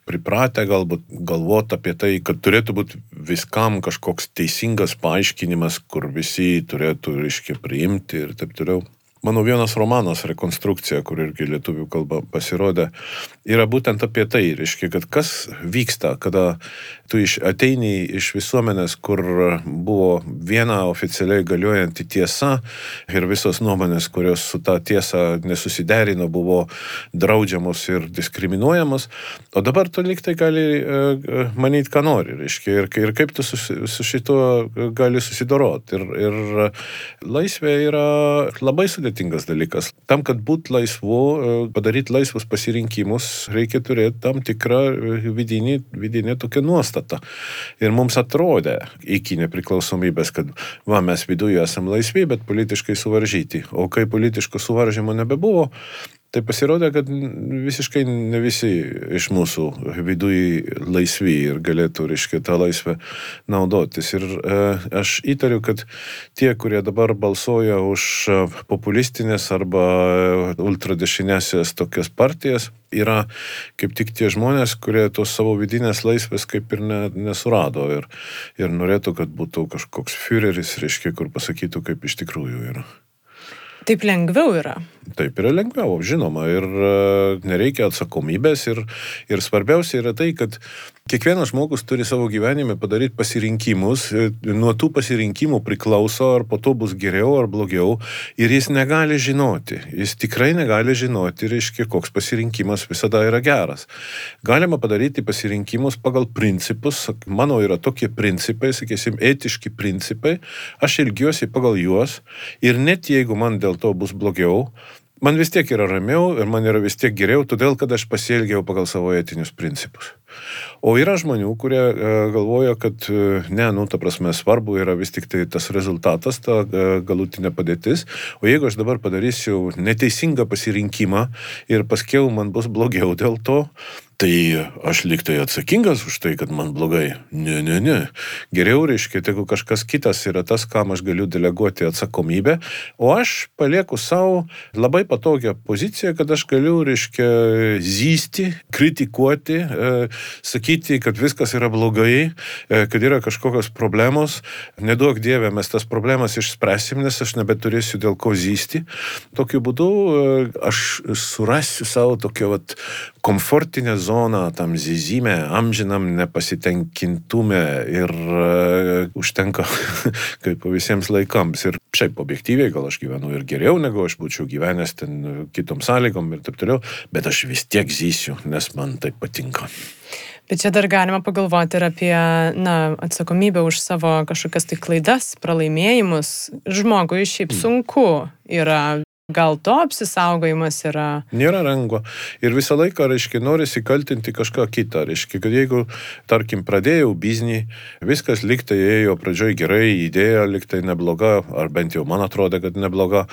pripratę galbūt galvoti apie tai, kad turėtų būti viskam kažkoks teisingas paaiškinimas, kur visi turėtų, reiškia, priimti ir taip toliau. Mano vienas romanas Rekonstrukcija, kur irgi lietuvių kalba pasirodė, yra būtent apie tai, reiškia, kad kas vyksta, kada tu iš, ateini iš visuomenės, kur buvo viena oficialiai galiojanti tiesa ir visos nuomonės, kurios su ta tiesa nesusiderino, buvo draudžiamos ir diskriminuojamos, o dabar tu liktai gali uh, manyti, ką nori, reiškia, ir, ir kaip tu su, su šituo gali susidoroti. Ir, ir laisvė yra labai sudėtinga sudėtingas dalykas. Tam, kad būtų laisvu, e, padaryti laisvus pasirinkimus, reikia turėti tam tikrą e, vidinį, vidinį tokią nuostatą. Ir mums atrodė iki nepriklausomybės, kad va, mes viduje esame laisvi, bet politiškai suvaržyti. O kai politiško suvaržymo nebebuvo, Tai pasirodė, kad visiškai ne visi iš mūsų viduje laisvi ir galėtų, reiškia, tą laisvę naudotis. Ir e, aš įtariu, kad tie, kurie dabar balsuoja už e, populistinės arba ultradešinėsias tokias partijas, yra kaip tik tie žmonės, kurie tos savo vidinės laisvės kaip ir ne, nesurado ir, ir norėtų, kad būtų kažkoks Führeris, reiškia, kur pasakytų, kaip iš tikrųjų yra. Taip lengviau yra. Taip yra lengviau, žinoma, ir e, nereikia atsakomybės ir, ir svarbiausia yra tai, kad kiekvienas žmogus turi savo gyvenime padaryti pasirinkimus, e, nuo tų pasirinkimų priklauso, ar po to bus geriau ar blogiau, ir jis negali žinoti, jis tikrai negali žinoti, reiškia, koks pasirinkimas visada yra geras. Galima padaryti pasirinkimus pagal principus, mano yra tokie principai, sakysim, etiški principai, aš ilgiuosi pagal juos. Ir net jeigu man dėl to bus blogiau, man vis tiek yra ramiau ir man yra vis tiek geriau, todėl kad aš pasielgiau pagal savo etinius principus. O yra žmonių, kurie e, galvoja, kad e, ne, nu, ta prasme, svarbu yra vis tik tai tas rezultatas, ta e, galutinė padėtis. O jeigu aš dabar padarysiu neteisingą pasirinkimą ir paskiau man bus blogiau dėl to, Tai aš liktai atsakingas už tai, kad man blogai. Ne, ne, ne. Geriau reiškia, jeigu kažkas kitas yra tas, kam aš galiu deleguoti atsakomybę, o aš palieku savo labai patogią poziciją, kad aš galiu, reiškia, zysti, kritikuoti, e, sakyti, kad viskas yra blogai, e, kad yra kažkokios problemos. Neduok Dieve, mes tas problemas išspręsim, nes aš nebeturėsiu dėl ko zysti. Tokiu būdu e, aš surasiu savo tokią vat, komfortinę zoną tam zyzime, amžinam nepasitenkintume ir uh, užtenka kaip visiems laikams. Ir šiaip objektyviai gal aš gyvenu ir geriau, negu aš būčiau gyvenęs ten kitom sąlygom ir taip toliau, bet aš vis tiek zysiu, nes man tai patinka. Bet čia dar galima pagalvoti ir apie na, atsakomybę už savo kažkokias tai klaidas, pralaimėjimus. Žmogui šiaip sunku yra Gal to apsisaugojimas yra? Nėra lengva. Ir visą laiką, reiškia, norisi kaltinti kažką kitą. Reiškia, kad jeigu, tarkim, pradėjau biznį, viskas liktai ėjo pradžioj gerai, idėja liktai nebloga, ar bent jau man atrodo, kad nebloga.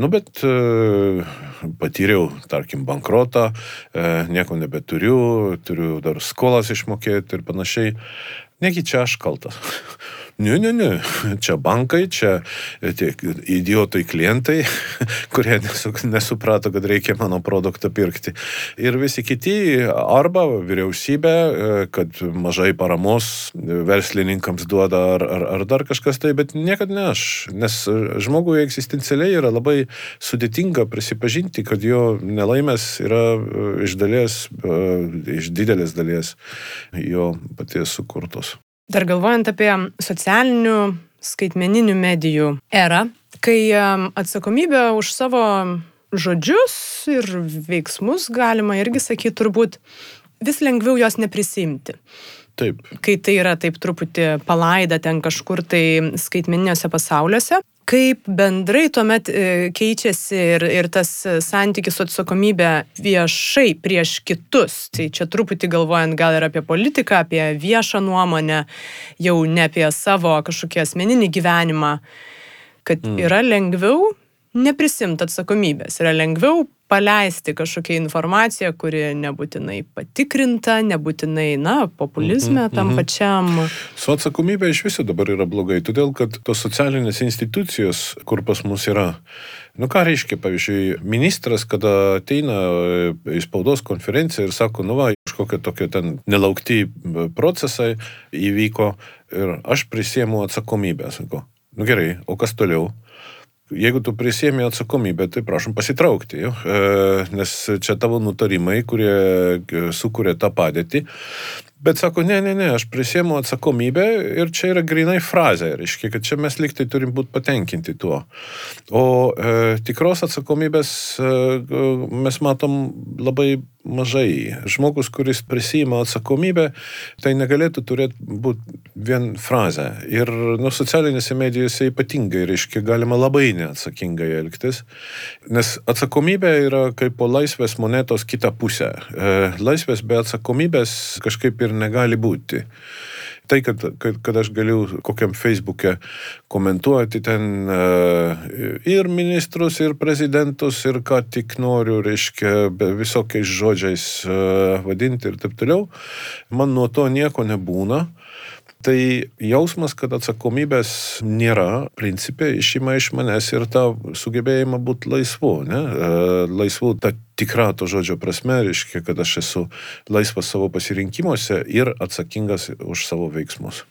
Nu, bet e, patyriau, tarkim, bankrotą, e, nieko nebeturiu, turiu dar skolas išmokėti ir panašiai. Negi čia aš kaltas. Ne, ne, ne, čia bankai, čia tie idiotai klientai, kurie nesuprato, kad reikia mano produktą pirkti. Ir visi kiti, arba vyriausybė, kad mažai paramos verslininkams duoda, ar, ar, ar dar kažkas tai, bet niekada ne aš. Nes žmogui egzistencialiai yra labai sudėtinga prisipažinti, kad jo nelaimės yra iš dalies, iš didelės dalies jo paties sukurtos. Dar galvojant apie socialinių skaitmeninių medijų erą, kai atsakomybę už savo žodžius ir veiksmus galima irgi sakyti turbūt vis lengviau jos neprisimti. Taip. Kai tai yra taip truputį palaida ten kažkur tai skaitmeniniuose pasauliuose kaip bendrai tuomet e, keičiasi ir, ir tas santykis su atsakomybė viešai prieš kitus. Tai čia truputį galvojant gal ir apie politiką, apie viešą nuomonę, jau ne apie savo kažkokį asmeninį gyvenimą, kad mm. yra lengviau neprisimti atsakomybės, yra lengviau paleisti kažkokią informaciją, kuri nebūtinai patikrinta, nebūtinai, na, populizme mm -hmm, tam -hmm. pačiam. Su atsakomybė iš viso dabar yra blogai, todėl kad tos socialinės institucijos, kur pas mus yra, nu ką reiškia, pavyzdžiui, ministras, kada ateina į spaudos konferenciją ir sako, nu va, kažkokie tokie ten nelaukti procesai įvyko ir aš prisiemu atsakomybę, sako, nu gerai, o kas toliau? Jeigu tu prisėmė atsakomybę, tai prašom pasitraukti, jo, e, nes čia tavo nutarimai, kurie e, sukuria tą padėtį. Bet sako, ne, ne, ne, aš prisėmu atsakomybę ir čia yra grinai frazė, reiškia, kad čia mes liktai turim būti patenkinti tuo. O e, tikros atsakomybės e, mes matom labai mažai. Žmogus, kuris prisima atsakomybę, tai negalėtų turėti būti vien frazę. Ir nu, socialinėse medijose ypatingai, reiškia, galima labai neatsakingai elgtis, nes atsakomybė yra kaip po laisvės monetos kita pusė. E, laisvės be atsakomybės kažkaip ir negali būti. Tai, kad, kad, kad aš galiu kokiam Facebook'e komentuoti ten uh, ir ministrus, ir prezidentus, ir ką tik noriu, reiškia, visokiais žodžiais uh, vadinti ir taip toliau, man nuo to nieko nebūna. Tai jausmas, kad atsakomybės nėra, principė, išima iš manęs ir tą sugebėjimą būti laisvu. Ne? E, laisvu ta tikra to žodžio prasme, reiškia, kad aš esu laisvas savo pasirinkimuose ir atsakingas už savo veiksmus.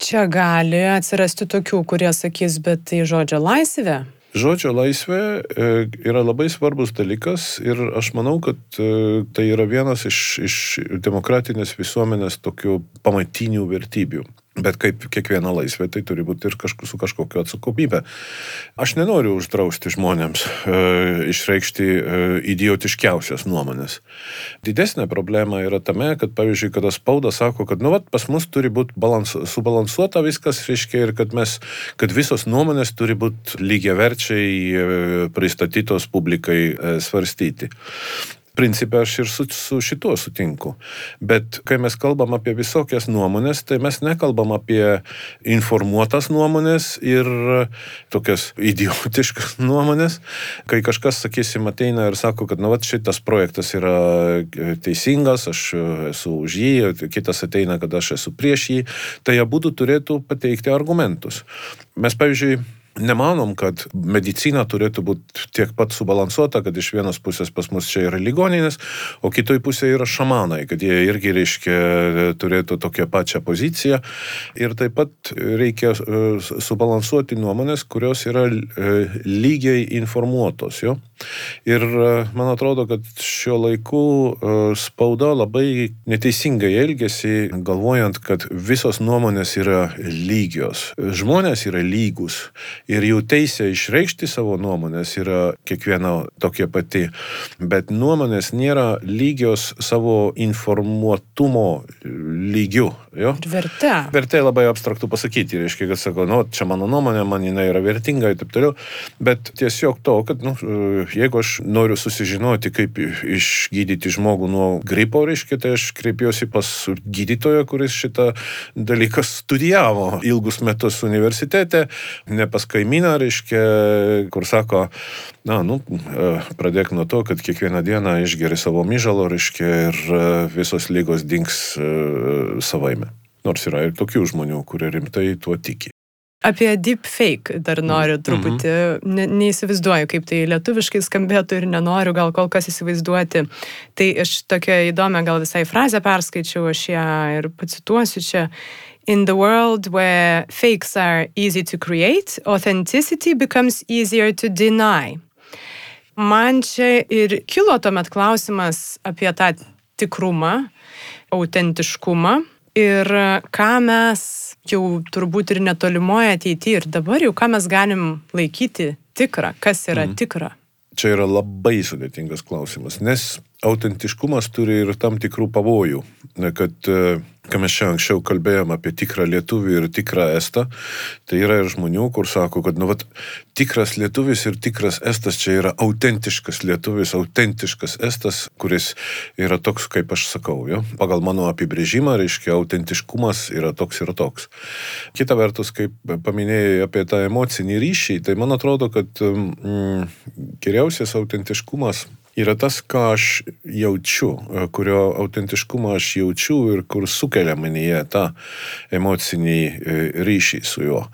Čia gali atsirasti tokių, kurie sakys, bet tai žodžio laisvė. Žodžio laisvė e, yra labai svarbus dalykas ir aš manau, kad e, tai yra vienas iš, iš demokratinės visuomenės tokių pamatinių vertybių. Bet kaip kiekviena laisvė, tai turi būti ir kažku, su kažkokiu atsakomybė. Aš nenoriu uždrausti žmonėms e, išreikšti e, idiotiškiausias nuomonės. Didesnė problema yra tame, kad, pavyzdžiui, kada spauda sako, kad, nu, vat, pas mus turi būti balans, subalansuota viskas, reiškia, ir kad mes, kad visos nuomonės turi būti lygiaverčiai e, pristatytos publikai e, svarstyti. Principė aš ir su, su šituo sutinku. Bet kai mes kalbam apie visokias nuomonės, tai mes nekalbam apie informuotas nuomonės ir tokias idiotiškas nuomonės. Kai kažkas, sakysim, ateina ir sako, kad, na, va, šitas projektas yra teisingas, aš esu už jį, kitas ateina, kad aš esu prieš jį, tai abu turėtų pateikti argumentus. Mes, pavyzdžiui, nemanom, kad medicina turėtų būti tiek pat subalansuota, kad iš vienos pusės pas mus čia yra ligoninės, o kitoj pusėje yra šamanai, kad jie irgi, reiškia, turėtų tokią pačią poziciją. Ir taip pat reikia e, subalansuoti nuomonės, kurios yra e, lygiai informuotos. Jo? Ir e, man atrodo, kad šiuo laiku spauda labai neteisingai elgesi, galvojant, kad visos nuomonės yra lygios. Žmonės yra lygus ir jų teisė išreikšti savo nuomonės yra kiekvieno tokia pati, bet nuomonės nėra lygios savo informuotumo lygiu. Jo? Ir vertė. Vertė labai abstraktų pasakyti, reiškia, kad sako, nu, čia mano nuomonė, man jinai yra vertinga ir taip toliau, bet tiesiog to, kad, nu, jeigu aš noriu susižinoti, kaip išgydyti žmogų nuo gripo, reiškia, tai aš kreipiuosi pas gydytoją, kuris šitą dalyką studijavo ilgus metus universitete, ne pas kaimyną, reiškia, kur sako, na, nu, e, pradėk nuo to, kad kiekvieną dieną išgeri savo myžalo, reiškia, ir e, visos lygos dinks e, savaime. Nors yra ir tokių žmonių, kurie rimtai tuo tiki. Apie deepfake dar noriu mhm. truputį, mm -hmm. ne, neįsivaizduoju, kaip tai lietuviškai skambėtų ir nenoriu gal kol kas įsivaizduoti. Tai aš tokią įdomią gal visai frazę perskaičiau, aš ją ir pacituosiu čia. In the world where fakes are easy to create, authenticity becomes easier to deny. Man čia ir kilo tuomet klausimas apie tą tikrumą, autentiškumą ir ką mes jau turbūt ir netolimoje ateityje ir dabar jau ką mes galim laikyti tikrą, kas yra mm. tikra. Čia yra labai sudėtingas klausimas, nes autentiškumas turi ir tam tikrų pavojų, kad ką mes čia anksčiau kalbėjom apie tikrą lietuvį ir tikrą estą, tai yra ir žmonių, kur sako, kad, nu, vat, tikras lietuvis ir tikras estas čia yra autentiškas lietuvis, autentiškas estas, kuris yra toks, kaip aš sakau, jo. Pagal mano apibrėžimą, reiškia, autentiškumas yra toks ir toks. Kita vertus, kaip paminėjai apie tą emocinį ryšį, tai man atrodo, kad mm, geriausias autentiškumas yra tas, ką aš jaučiu, e, kurio autentiškumą aš jaučiu ir kur sukelia manyje tą emocinį e, ryšį su juo.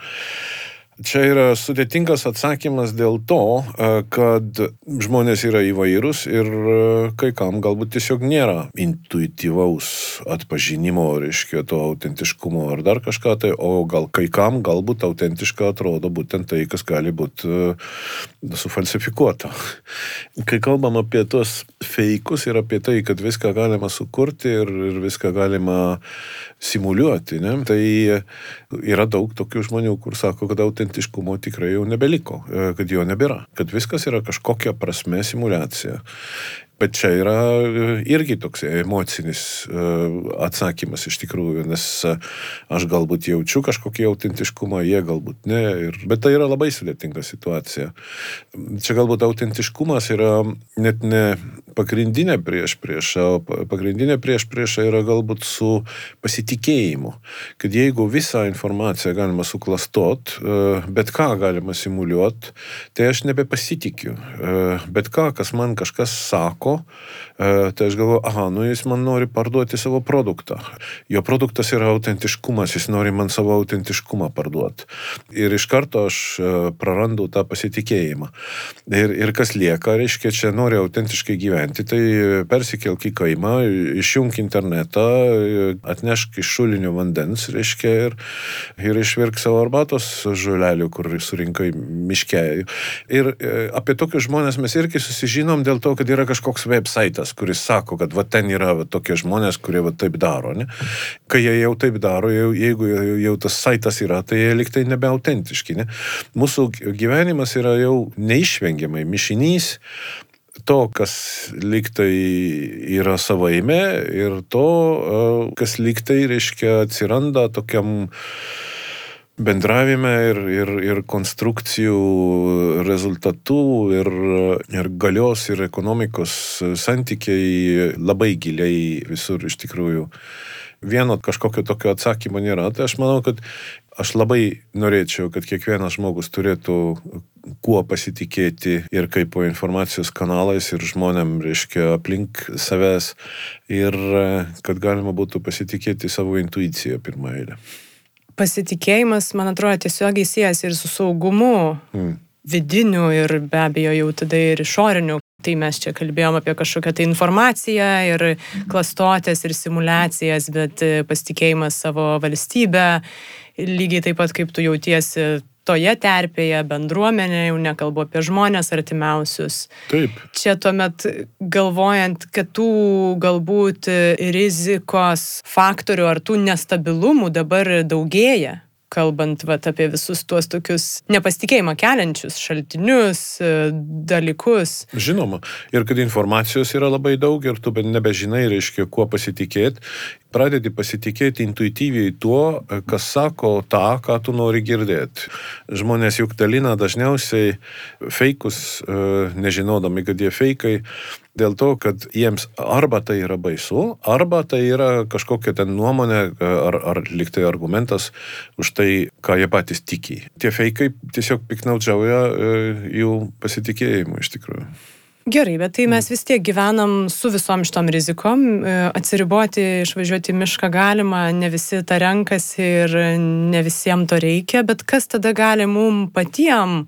Čia yra sudėtingas atsakymas dėl to, e, kad žmonės yra įvairūs ir e, kai kam galbūt tiesiog nėra intuityvaus atpažinimo, reiškia, to autentiškumo ar dar kažką tai, o gal kai kam galbūt autentiška atrodo būtent tai, kas gali būti e, sufalsifikuota. Kai kalbam apie tuos feikus ir apie tai, kad viską galima sukurti ir, ir viską galima simuliuoti, ne? tai yra daug tokių žmonių, kur sako, kad autentiškumo tikrai jau nebeliko, e, kad jo nebėra, kad viskas yra kažkokia prasme simulacija. Bet čia yra e, irgi toks emocinis e, atsakymas iš tikrųjų, nes e, aš galbūt jaučiu kažkokį autentiškumą, jie galbūt ne. Ir, bet tai yra labai sudėtinga situacija. Čia galbūt autentiškumas yra net ne pagrindinė prieš priešą, o pagrindinė prieš priešą yra galbūt su pasitikėjimu. Kad jeigu visą informaciją galima suklastot, bet ką galima simuliuoti, tai aš nebepasitikiu. Bet ką, kas man kažkas sako, sako, e, tai aš galvoju, aha, nu jis man nori parduoti savo produktą. Jo produktas yra autentiškumas, jis nori man savo autentiškumą parduoti. Ir iš karto aš e, prarandu tą pasitikėjimą. Ir, ir kas lieka, reiškia, čia nori autentiškai gyventi, tai persikelk į kaimą, išjung internetą, atnešk iš šulinio vandens, reiškia, ir, ir išvirk savo arbatos žolelių, kur surinkai miške. Ir e, apie tokius žmonės mes irgi susižinom dėl to, kad yra kažkoks kažkoks websaitas, kuris sako, kad va ten yra va, tokie žmonės, kurie va taip daro. Ne? Kai jie jau taip daro, jau, jeigu jau, jau tas saitas yra, tai jie liktai nebeautentiški. Ne? Mūsų gyvenimas yra jau neišvengiamai mišinys to, kas liktai yra savaime ir to, kas liktai, reiškia, atsiranda tokiam bendravime ir, ir, ir konstrukcijų rezultatų ir, ir galios ir ekonomikos santykiai labai giliai visur iš tikrųjų. Vieno kažkokio tokio atsakymo nėra. Tai aš manau, kad aš labai norėčiau, kad kiekvienas žmogus turėtų kuo pasitikėti ir kaip po informacijos kanalais ir žmonėm, reiškia, aplink savęs ir kad galima būtų pasitikėti savo intuiciją pirmą eilę. Pasitikėjimas, man atrodo, tiesiogiai siejasi ir su saugumu. Mm. Vidiniu ir be abejo jau tada ir išoriniu. Tai mes čia kalbėjom apie kažkokią tai informaciją ir klastotės ir simulacijas, bet pasitikėjimas savo valstybę, lygiai taip pat kaip tu jautiesi toje terpėje, bendruomenė, jau nekalbu apie žmonės artimiausius. Taip. Čia tuomet galvojant, kad tų galbūt rizikos faktorių ar tų nestabilumų dabar daugėja kalbant vat, apie visus tuos tokius nepasitikėjimą keliančius šaltinius, dalykus. Žinoma, ir kad informacijos yra labai daug ir tu nebežinai, reiškia, kuo pasitikėti pradedi pasitikėti intuityviai tuo, kas sako tą, ką tu nori girdėti. Žmonės juk dalina dažniausiai feikus, e, nežinodami, kad jie feikai, dėl to, kad jiems arba tai yra baisu, arba tai yra kažkokia ten nuomonė e, ar, ar liktai argumentas už tai, ką jie patys tiki. Tie feikai tiesiog piknaudžiauja e, jų pasitikėjimu iš tikrųjų. Gerai, bet tai mes vis tiek gyvenam su visom šitom rizikom. E, atsiriboti, išvažiuoti į mišką galima, ne visi tą renkasi ir ne visiems to reikia, bet kas tada gali mum patiem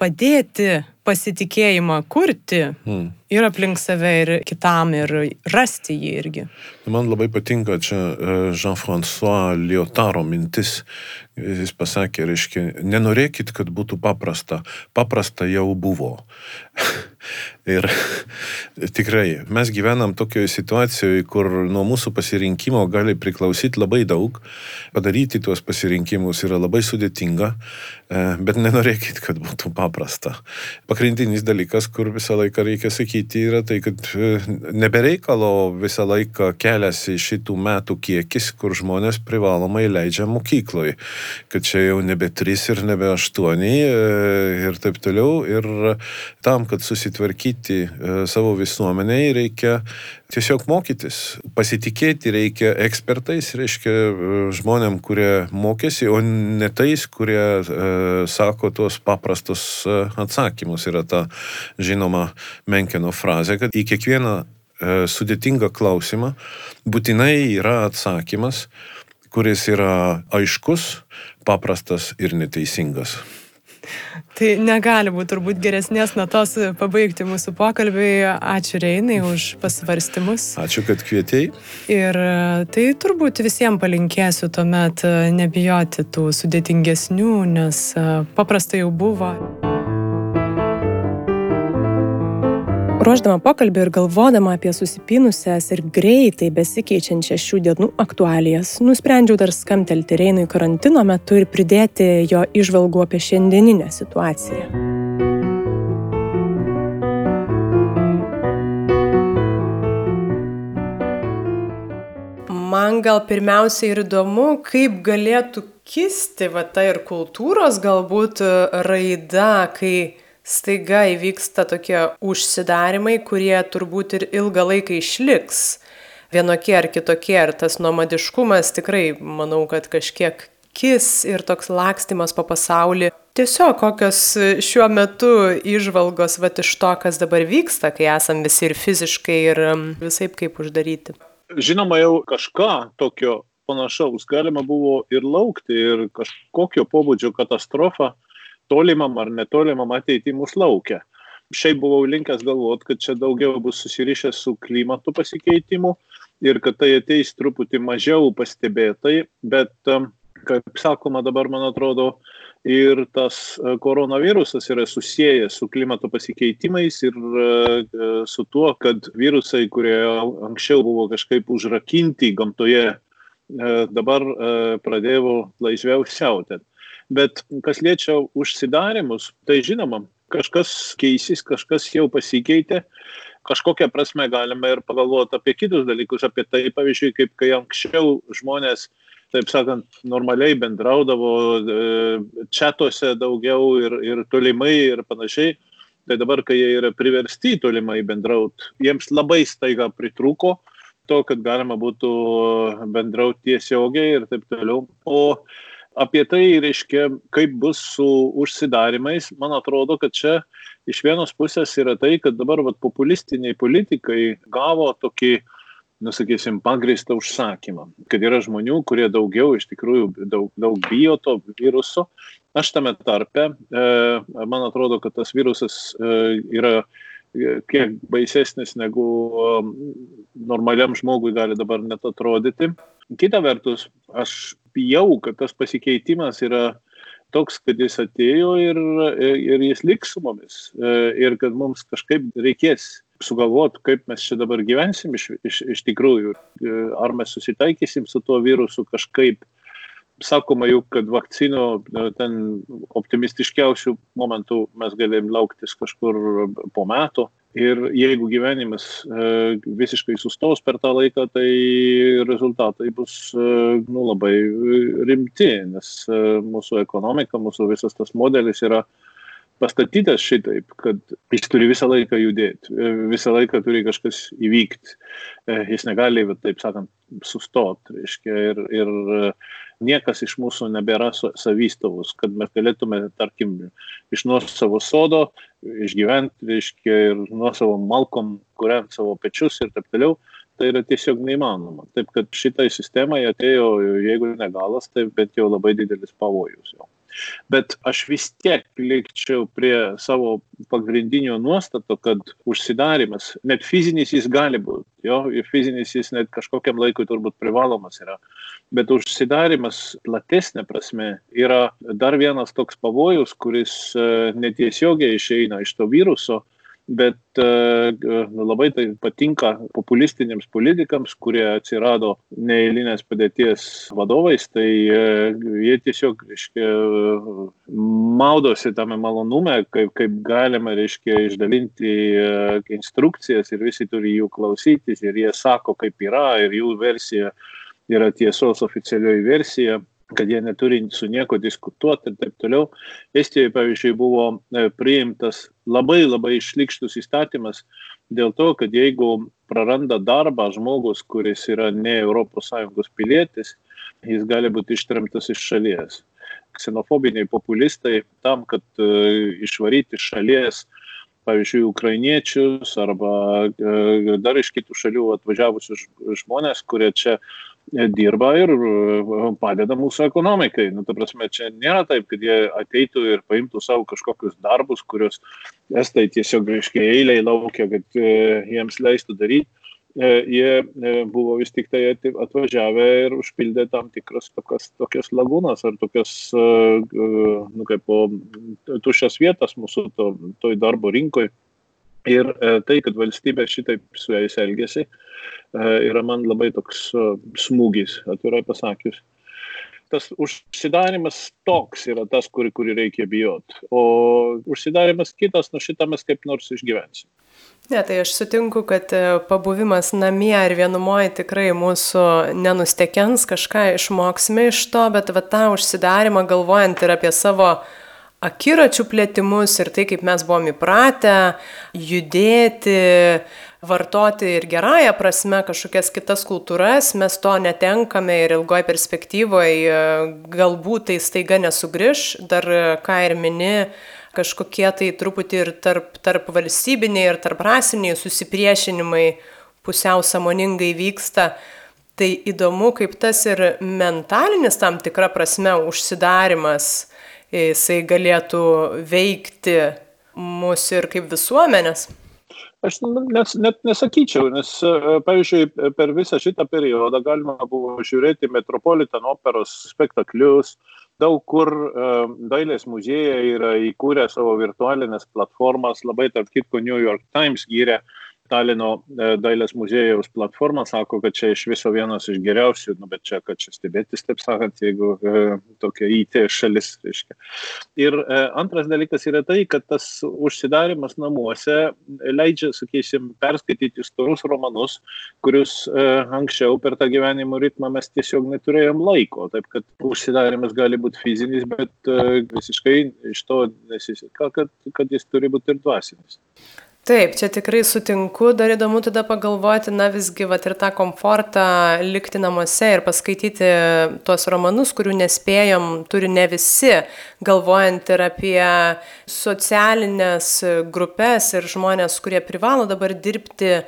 padėti pasitikėjimą kurti hmm. ir aplink save, ir kitam, ir rasti jį irgi. Man labai patinka čia e, Jean-François Lyotaro mintis. Jis pasakė, reiškia, nenorėkit, kad būtų paprasta. Paprasta jau buvo. Ir tikrai, mes gyvenam tokioje situacijoje, kur nuo mūsų pasirinkimo gali priklausyti labai daug. Padaryti tuos pasirinkimus yra labai sudėtinga, e, bet nenorėkit, kad būtų paprasta. Pagrindinis dalykas, kur visą laiką reikia sakyti, yra tai, kad e, nebereikalo visą laiką keliasi šitų metų kiekis, kur žmonės privalomai leidžia mokykloje. Kad čia jau nebe 3 ir nebe 8 e, ir taip toliau. Ir tam, kad susitvarkyti ugdyti e, savo visuomeniai, reikia tiesiog mokytis. Pasitikėti reikia ekspertais, reiškia e, žmonėm, kurie mokėsi, o ne tais, kurie e, sako tuos paprastus e, atsakymus. Yra ta žinoma Menkeno frazė, kad į kiekvieną e, sudėtingą klausimą būtinai yra atsakymas, kuris yra aiškus, paprastas ir neteisingas. Tai negali būti turbūt geresnės natos pabaigti mūsų pokalbį. Ačiū Reinai už pasvarstymus. Ačiū, kad kvietėjai. Ir e, tai turbūt visiems palinkėsiu tuomet e, nebijoti tų sudėtingesnių, nes e, paprastai jau buvo. Ruoždama pokalbį ir galvodama apie susipynusias ir greitai besikeičiančias šių dienų aktualijas, nusprendžiau dar skamtelti Reinui karantino metu ir pridėti jo išvalgų apie šiandieninę situaciją. Man gal pirmiausia ir įdomu, kaip galėtų kisti va ta ir kultūros galbūt raida, kai staiga įvyksta tokie užsidarimai, kurie turbūt ir ilgą laiką išliks vienokie ar kitokie. Ir tas nomadiškumas tikrai, manau, kad kažkiek kis ir toks lakstimas po pasaulį. Tiesiog kokios šiuo metu išvalgos va iš to, kas dabar vyksta, kai esam visi ir fiziškai, ir um, visai kaip uždaryti. Žinoma, jau kažką tokio panašaus galima buvo ir laukti, ir kažkokio pobūdžio katastrofą tolimam ar netolimam ateitį mus laukia. Šiaip buvau linkęs galvoti, kad čia daugiau bus susirišęs su klimatu pasikeitimu ir kad tai ateis truputį mažiau pastebėtai, bet, kaip sakoma, dabar man atrodo, ir tas uh, koronavirusas yra susijęs su klimato pasikeitimais ir uh, su tuo, kad virusai, kurie anksčiau buvo kažkaip užrakinti gamtoje, dabar pradėjo laisviau siautėti. Bet kas liečia užsidarimus, tai žinoma, kažkas keisis, kažkas jau pasikeitė. Kažkokią prasme galime ir pagalvoti apie kitus dalykus, apie tai, pavyzdžiui, kaip kai anksčiau žmonės, taip sakant, normaliai bendraudavo e, čatuose daugiau ir, ir tolimai ir panašiai. Tai dabar, kai jie yra priversti tolimai bendrauti, jiems labai staiga pritruko to, kad galima būtų bendrauti tiesiogiai ir taip toliau. O apie tai, reiškia, kaip bus su užsidarimais, man atrodo, kad čia iš vienos pusės yra tai, kad dabar vat, populistiniai politikai gavo tokį nusakysim, pagrįstą užsakymą, kad yra žmonių, kurie daugiau iš tikrųjų daug, daug bijo to viruso. Aš tame tarpe, e, man atrodo, kad tas virusas e, yra kiek baisesnis negu normaliam žmogui gali dabar net atrodyti. Kita vertus, aš bijau, kad tas pasikeitimas yra toks, kad jis atėjo ir, ir jis liks su mumis. Ir kad mums kažkaip reikės sugalvoti, kaip mes čia dabar gyvensim iš, iš, iš tikrųjų. Ar mes susitaikysim su tuo virusu kažkaip. Sakoma juk, kad vakcinų ten optimistiškiausių momentų mes galim lauktis kažkur po metų. Ir jeigu gyvenimas e, visiškai sustos per tą laiką, tai rezultatai bus e, nu, labai rimti, nes e, mūsų ekonomika, mūsų visas tas modelis yra pastatytas šitaip, kad jis turi visą laiką judėti, visą laiką turi kažkas įvykti. Jis negali, taip sakant, sustoti. Ir, ir niekas iš mūsų nebėra savystovus, kad mes galėtume, tarkim, iš nuosavo sodo išgyventi, reiškia, ir nuosavo malkom kuriant savo pečius ir taip toliau. Tai yra tiesiog neįmanoma. Taip kad šitai sistemai atėjo, jeigu ne galas, tai bent jau labai didelis pavojus jau. Bet aš vis tiek likčiau prie savo pagrindinio nuostato, kad užsidarimas, net fizinis jis gali būti, jo, fizinis jis net kažkokiam laikui turbūt privalomas yra, bet užsidarimas platesnė prasme yra dar vienas toks pavojus, kuris e, netiesiogiai išeina iš to viruso, bet e, e, labai tai patinka populistiniams politikams, kurie atsirado neįlinės padėties vadovais, tai e, jie tiesiog, reiškia, maudosi tame malonume, kaip, kaip galima, reiškia, išdalinti instrukcijas ir visi turi jų klausytis ir jie sako, kaip yra ir jų versija yra tiesos oficialioji versija kad jie neturi su nieko diskutuoti ir taip toliau. Estijoje, pavyzdžiui, buvo e, priimtas labai labai išlikštus įstatymas dėl to, kad jeigu praranda darbą žmogus, kuris yra ne ES pilietis, jis gali būti ištrimtas iš šalies. Ksenofobiniai populistai tam, kad uh, išvaryti iš šalies pavyzdžiui, ukrainiečius arba uh, dar iš kitų šalių atvažiavusius žmonės, kurie čia dirba ir e, padeda mūsų ekonomikai. Nu, ta prasme, čia nėra taip, kad jie ateitų ir paimtų savo kažkokius darbus, kuriuos estai tiesiog, reiškia, eiliai laukia, kad e, jiems leistų daryti. E, jie buvo vis tik tai atvažiavę ir užpildė tam tikras tokias, tokias lagūnas ar tokias, nu, kaip po tuščias vietas mūsų to, toj darbo rinkoje. Ir tai, kad valstybė šitaip su jais elgesi, E, yra man labai toks e, smūgis, atvirai pasakius. Tas užsidarimas toks yra tas, kurį, kurį reikia bijoti. O užsidarimas kitas, nu šitą mes kaip nors išgyvensim. Ne, tai aš sutinku, kad e, pabuvimas namie ar vienumoje tikrai mūsų nenustekens, kažką išmoksime iš to, bet va tą užsidarimą galvojant ir apie savo akiračių plėtimus ir tai, kaip mes buvom įpratę judėti, vartoti ir gerąją prasme kažkokias kitas kultūras, mes to netenkame ir ilgoje perspektyvoje galbūt tai staiga nesugrįž, dar ką ir mini, kažkokie tai truputį ir tarp, tarp valstybiniai ir tarp rasiniai susipriešinimai pusiau samoningai vyksta. Tai įdomu, kaip tas ir mentalinis tam tikra prasme užsidarimas, jisai galėtų veikti mūsų ir kaip visuomenės. Aš nes, net nesakyčiau, nes, e, pavyzdžiui, per visą šitą periodą galima buvo žiūrėti Metropolitan operos spektaklius, daug kur uh, dailės muziejai yra įkūrę savo virtualinės platformas, labai tarp kitko New York Times gyrė Talino e, dailės muziejaus platforma sako, kad čia iš viso vienas iš geriausių, nu, bet čia, kad čia stebėtis, taip sakant, jeigu e, tokia IT šalis, reiškia. Ir e, antras dalykas yra tai, kad tas užsidarimas namuose leidžia, sakysim, perskaityti storus romanus, kurius anksčiau per tą gyvenimo ritmą mes tiesiog neturėjom laiko. Taip kad užsidarimas gali būti fizinis, bet visiškai iš to nesiseka, kad, kad jis turi būti ir dvasinis. Taip, čia tikrai sutinku, dar įdomu tada pagalvoti, na visgi, va ir tą komfortą likti namuose ir paskaityti tuos romanus, kurių nespėjom, turi ne visi, galvojant ir apie socialinės grupės ir žmonės, kurie privalo dabar dirbti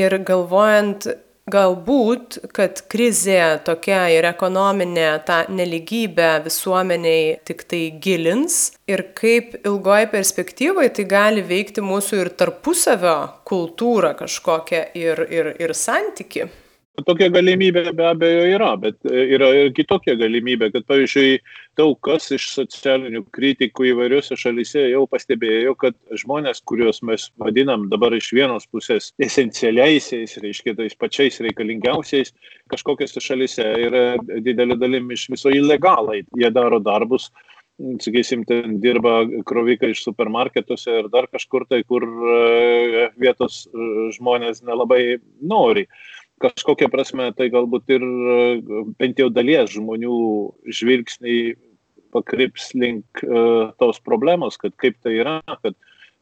ir galvojant, Galbūt, kad krizė tokia ir ekonominė tą neligybę visuomeniai tik tai gilins ir kaip ilgoji perspektyvoje tai gali veikti mūsų ir tarpusavio kultūrą kažkokią ir, ir, ir santyki. Tokia galimybė be abejo yra, bet e, yra ir kitokia galimybė, kad, pavyzdžiui, daug kas iš socialinių kritikų įvairiuose šalyse jau pastebėjo, kad žmonės, kuriuos mes vadinam dabar iš vienos pusės esencialiaisiais, reiškia tais pačiais reikalingiausiais, kažkokiose šalyse yra didelė dalim iš viso ilegalai. Jie daro darbus sakysim, ten dirba krovikai iš supermarketuose ir dar kažkur tai, kur e, vietos e, žmonės nelabai nori kažkokia prasme tai galbūt ir bent jau dalies žmonių žvilgsniai pakryps link uh, tos problemos, kad kaip tai yra, kad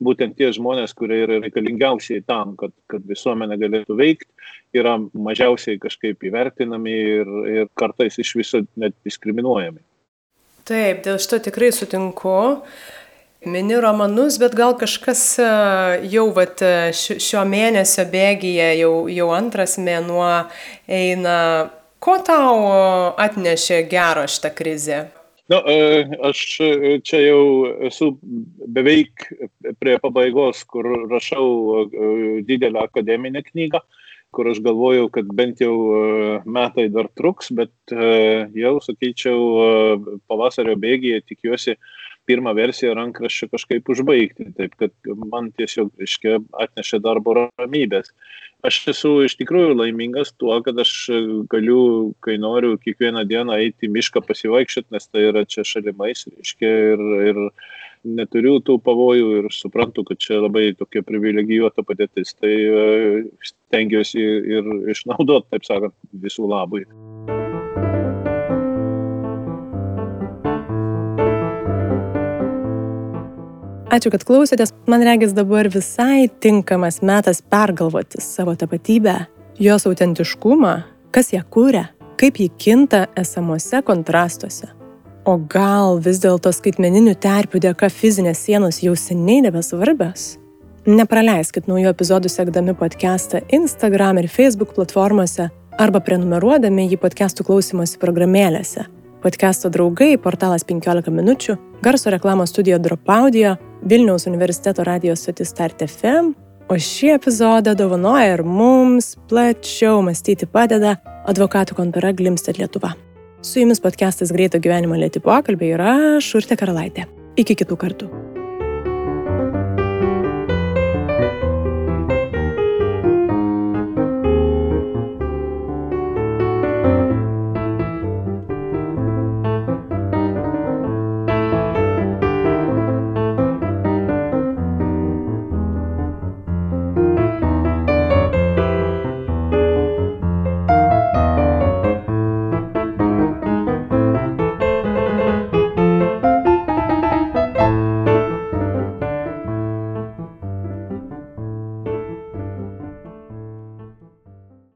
būtent tie žmonės, kurie yra reikalingiausiai tam, kad, kad visuomenė galėtų veikti, yra mažiausiai kažkaip įvertinami ir, ir kartais iš viso net diskriminuojami. Taip, dėl šito tikrai sutinku. Mini romanus, bet gal kažkas e, jau vat, e, šio mėnesio bėgyje, jau, jau antras mėnuo eina. Ko tau atnešė gero šitą krizę? Nu, e, aš čia jau esu beveik prie pabaigos, kur rašau didelę akademinę knygą, kur aš galvojau, kad bent jau metai dar truks, bet jau, sakyčiau, pavasario bėgyje tikiuosi pirmą versiją rankraščio kažkaip užbaigti. Taip kad man tiesiog, reiškia, atnešė darbo ramybės. Aš esu iš tikrųjų laimingas tuo, kad aš galiu, kai noriu, kiekvieną dieną eiti į mišką pasivaikščioti, nes tai yra čia šalimais, reiškia, ir, ir neturiu tų pavojų ir suprantu, kad čia labai tokia privilegijuota padėtis. Tai e, stengiuosi ir išnaudoti, taip sakant, visų labui. Ačiū, kad klausėtės. Man regis dabar visai tinkamas metas pergalvoti savo tapatybę, jos autentiškumą, kas ją kūrė, kaip ji kinta esamuose kontrastuose. O gal vis dėlto skaitmeninių terpių dėka fizinės sienos jau seniai nebesvarbios? Nepraleiskit naujų epizodų sekdami podcastą Instagram ir Facebook platformose arba prenumeruodami jį podcastų klausimosi programėlėse. Podcast'o draugai, portalas 15 minučių, garso reklamos studijo Drop Audio, Vilniaus universiteto radijos stotis Start FM, o šį epizodą dovanoja ir mums plačiau mąstyti padeda advokatų kontora Glimstet Lietuva. Su jumis podcastas Greito gyvenimo lėti pokalbiai yra Šurtė Karalaitė. Iki kitų kartų.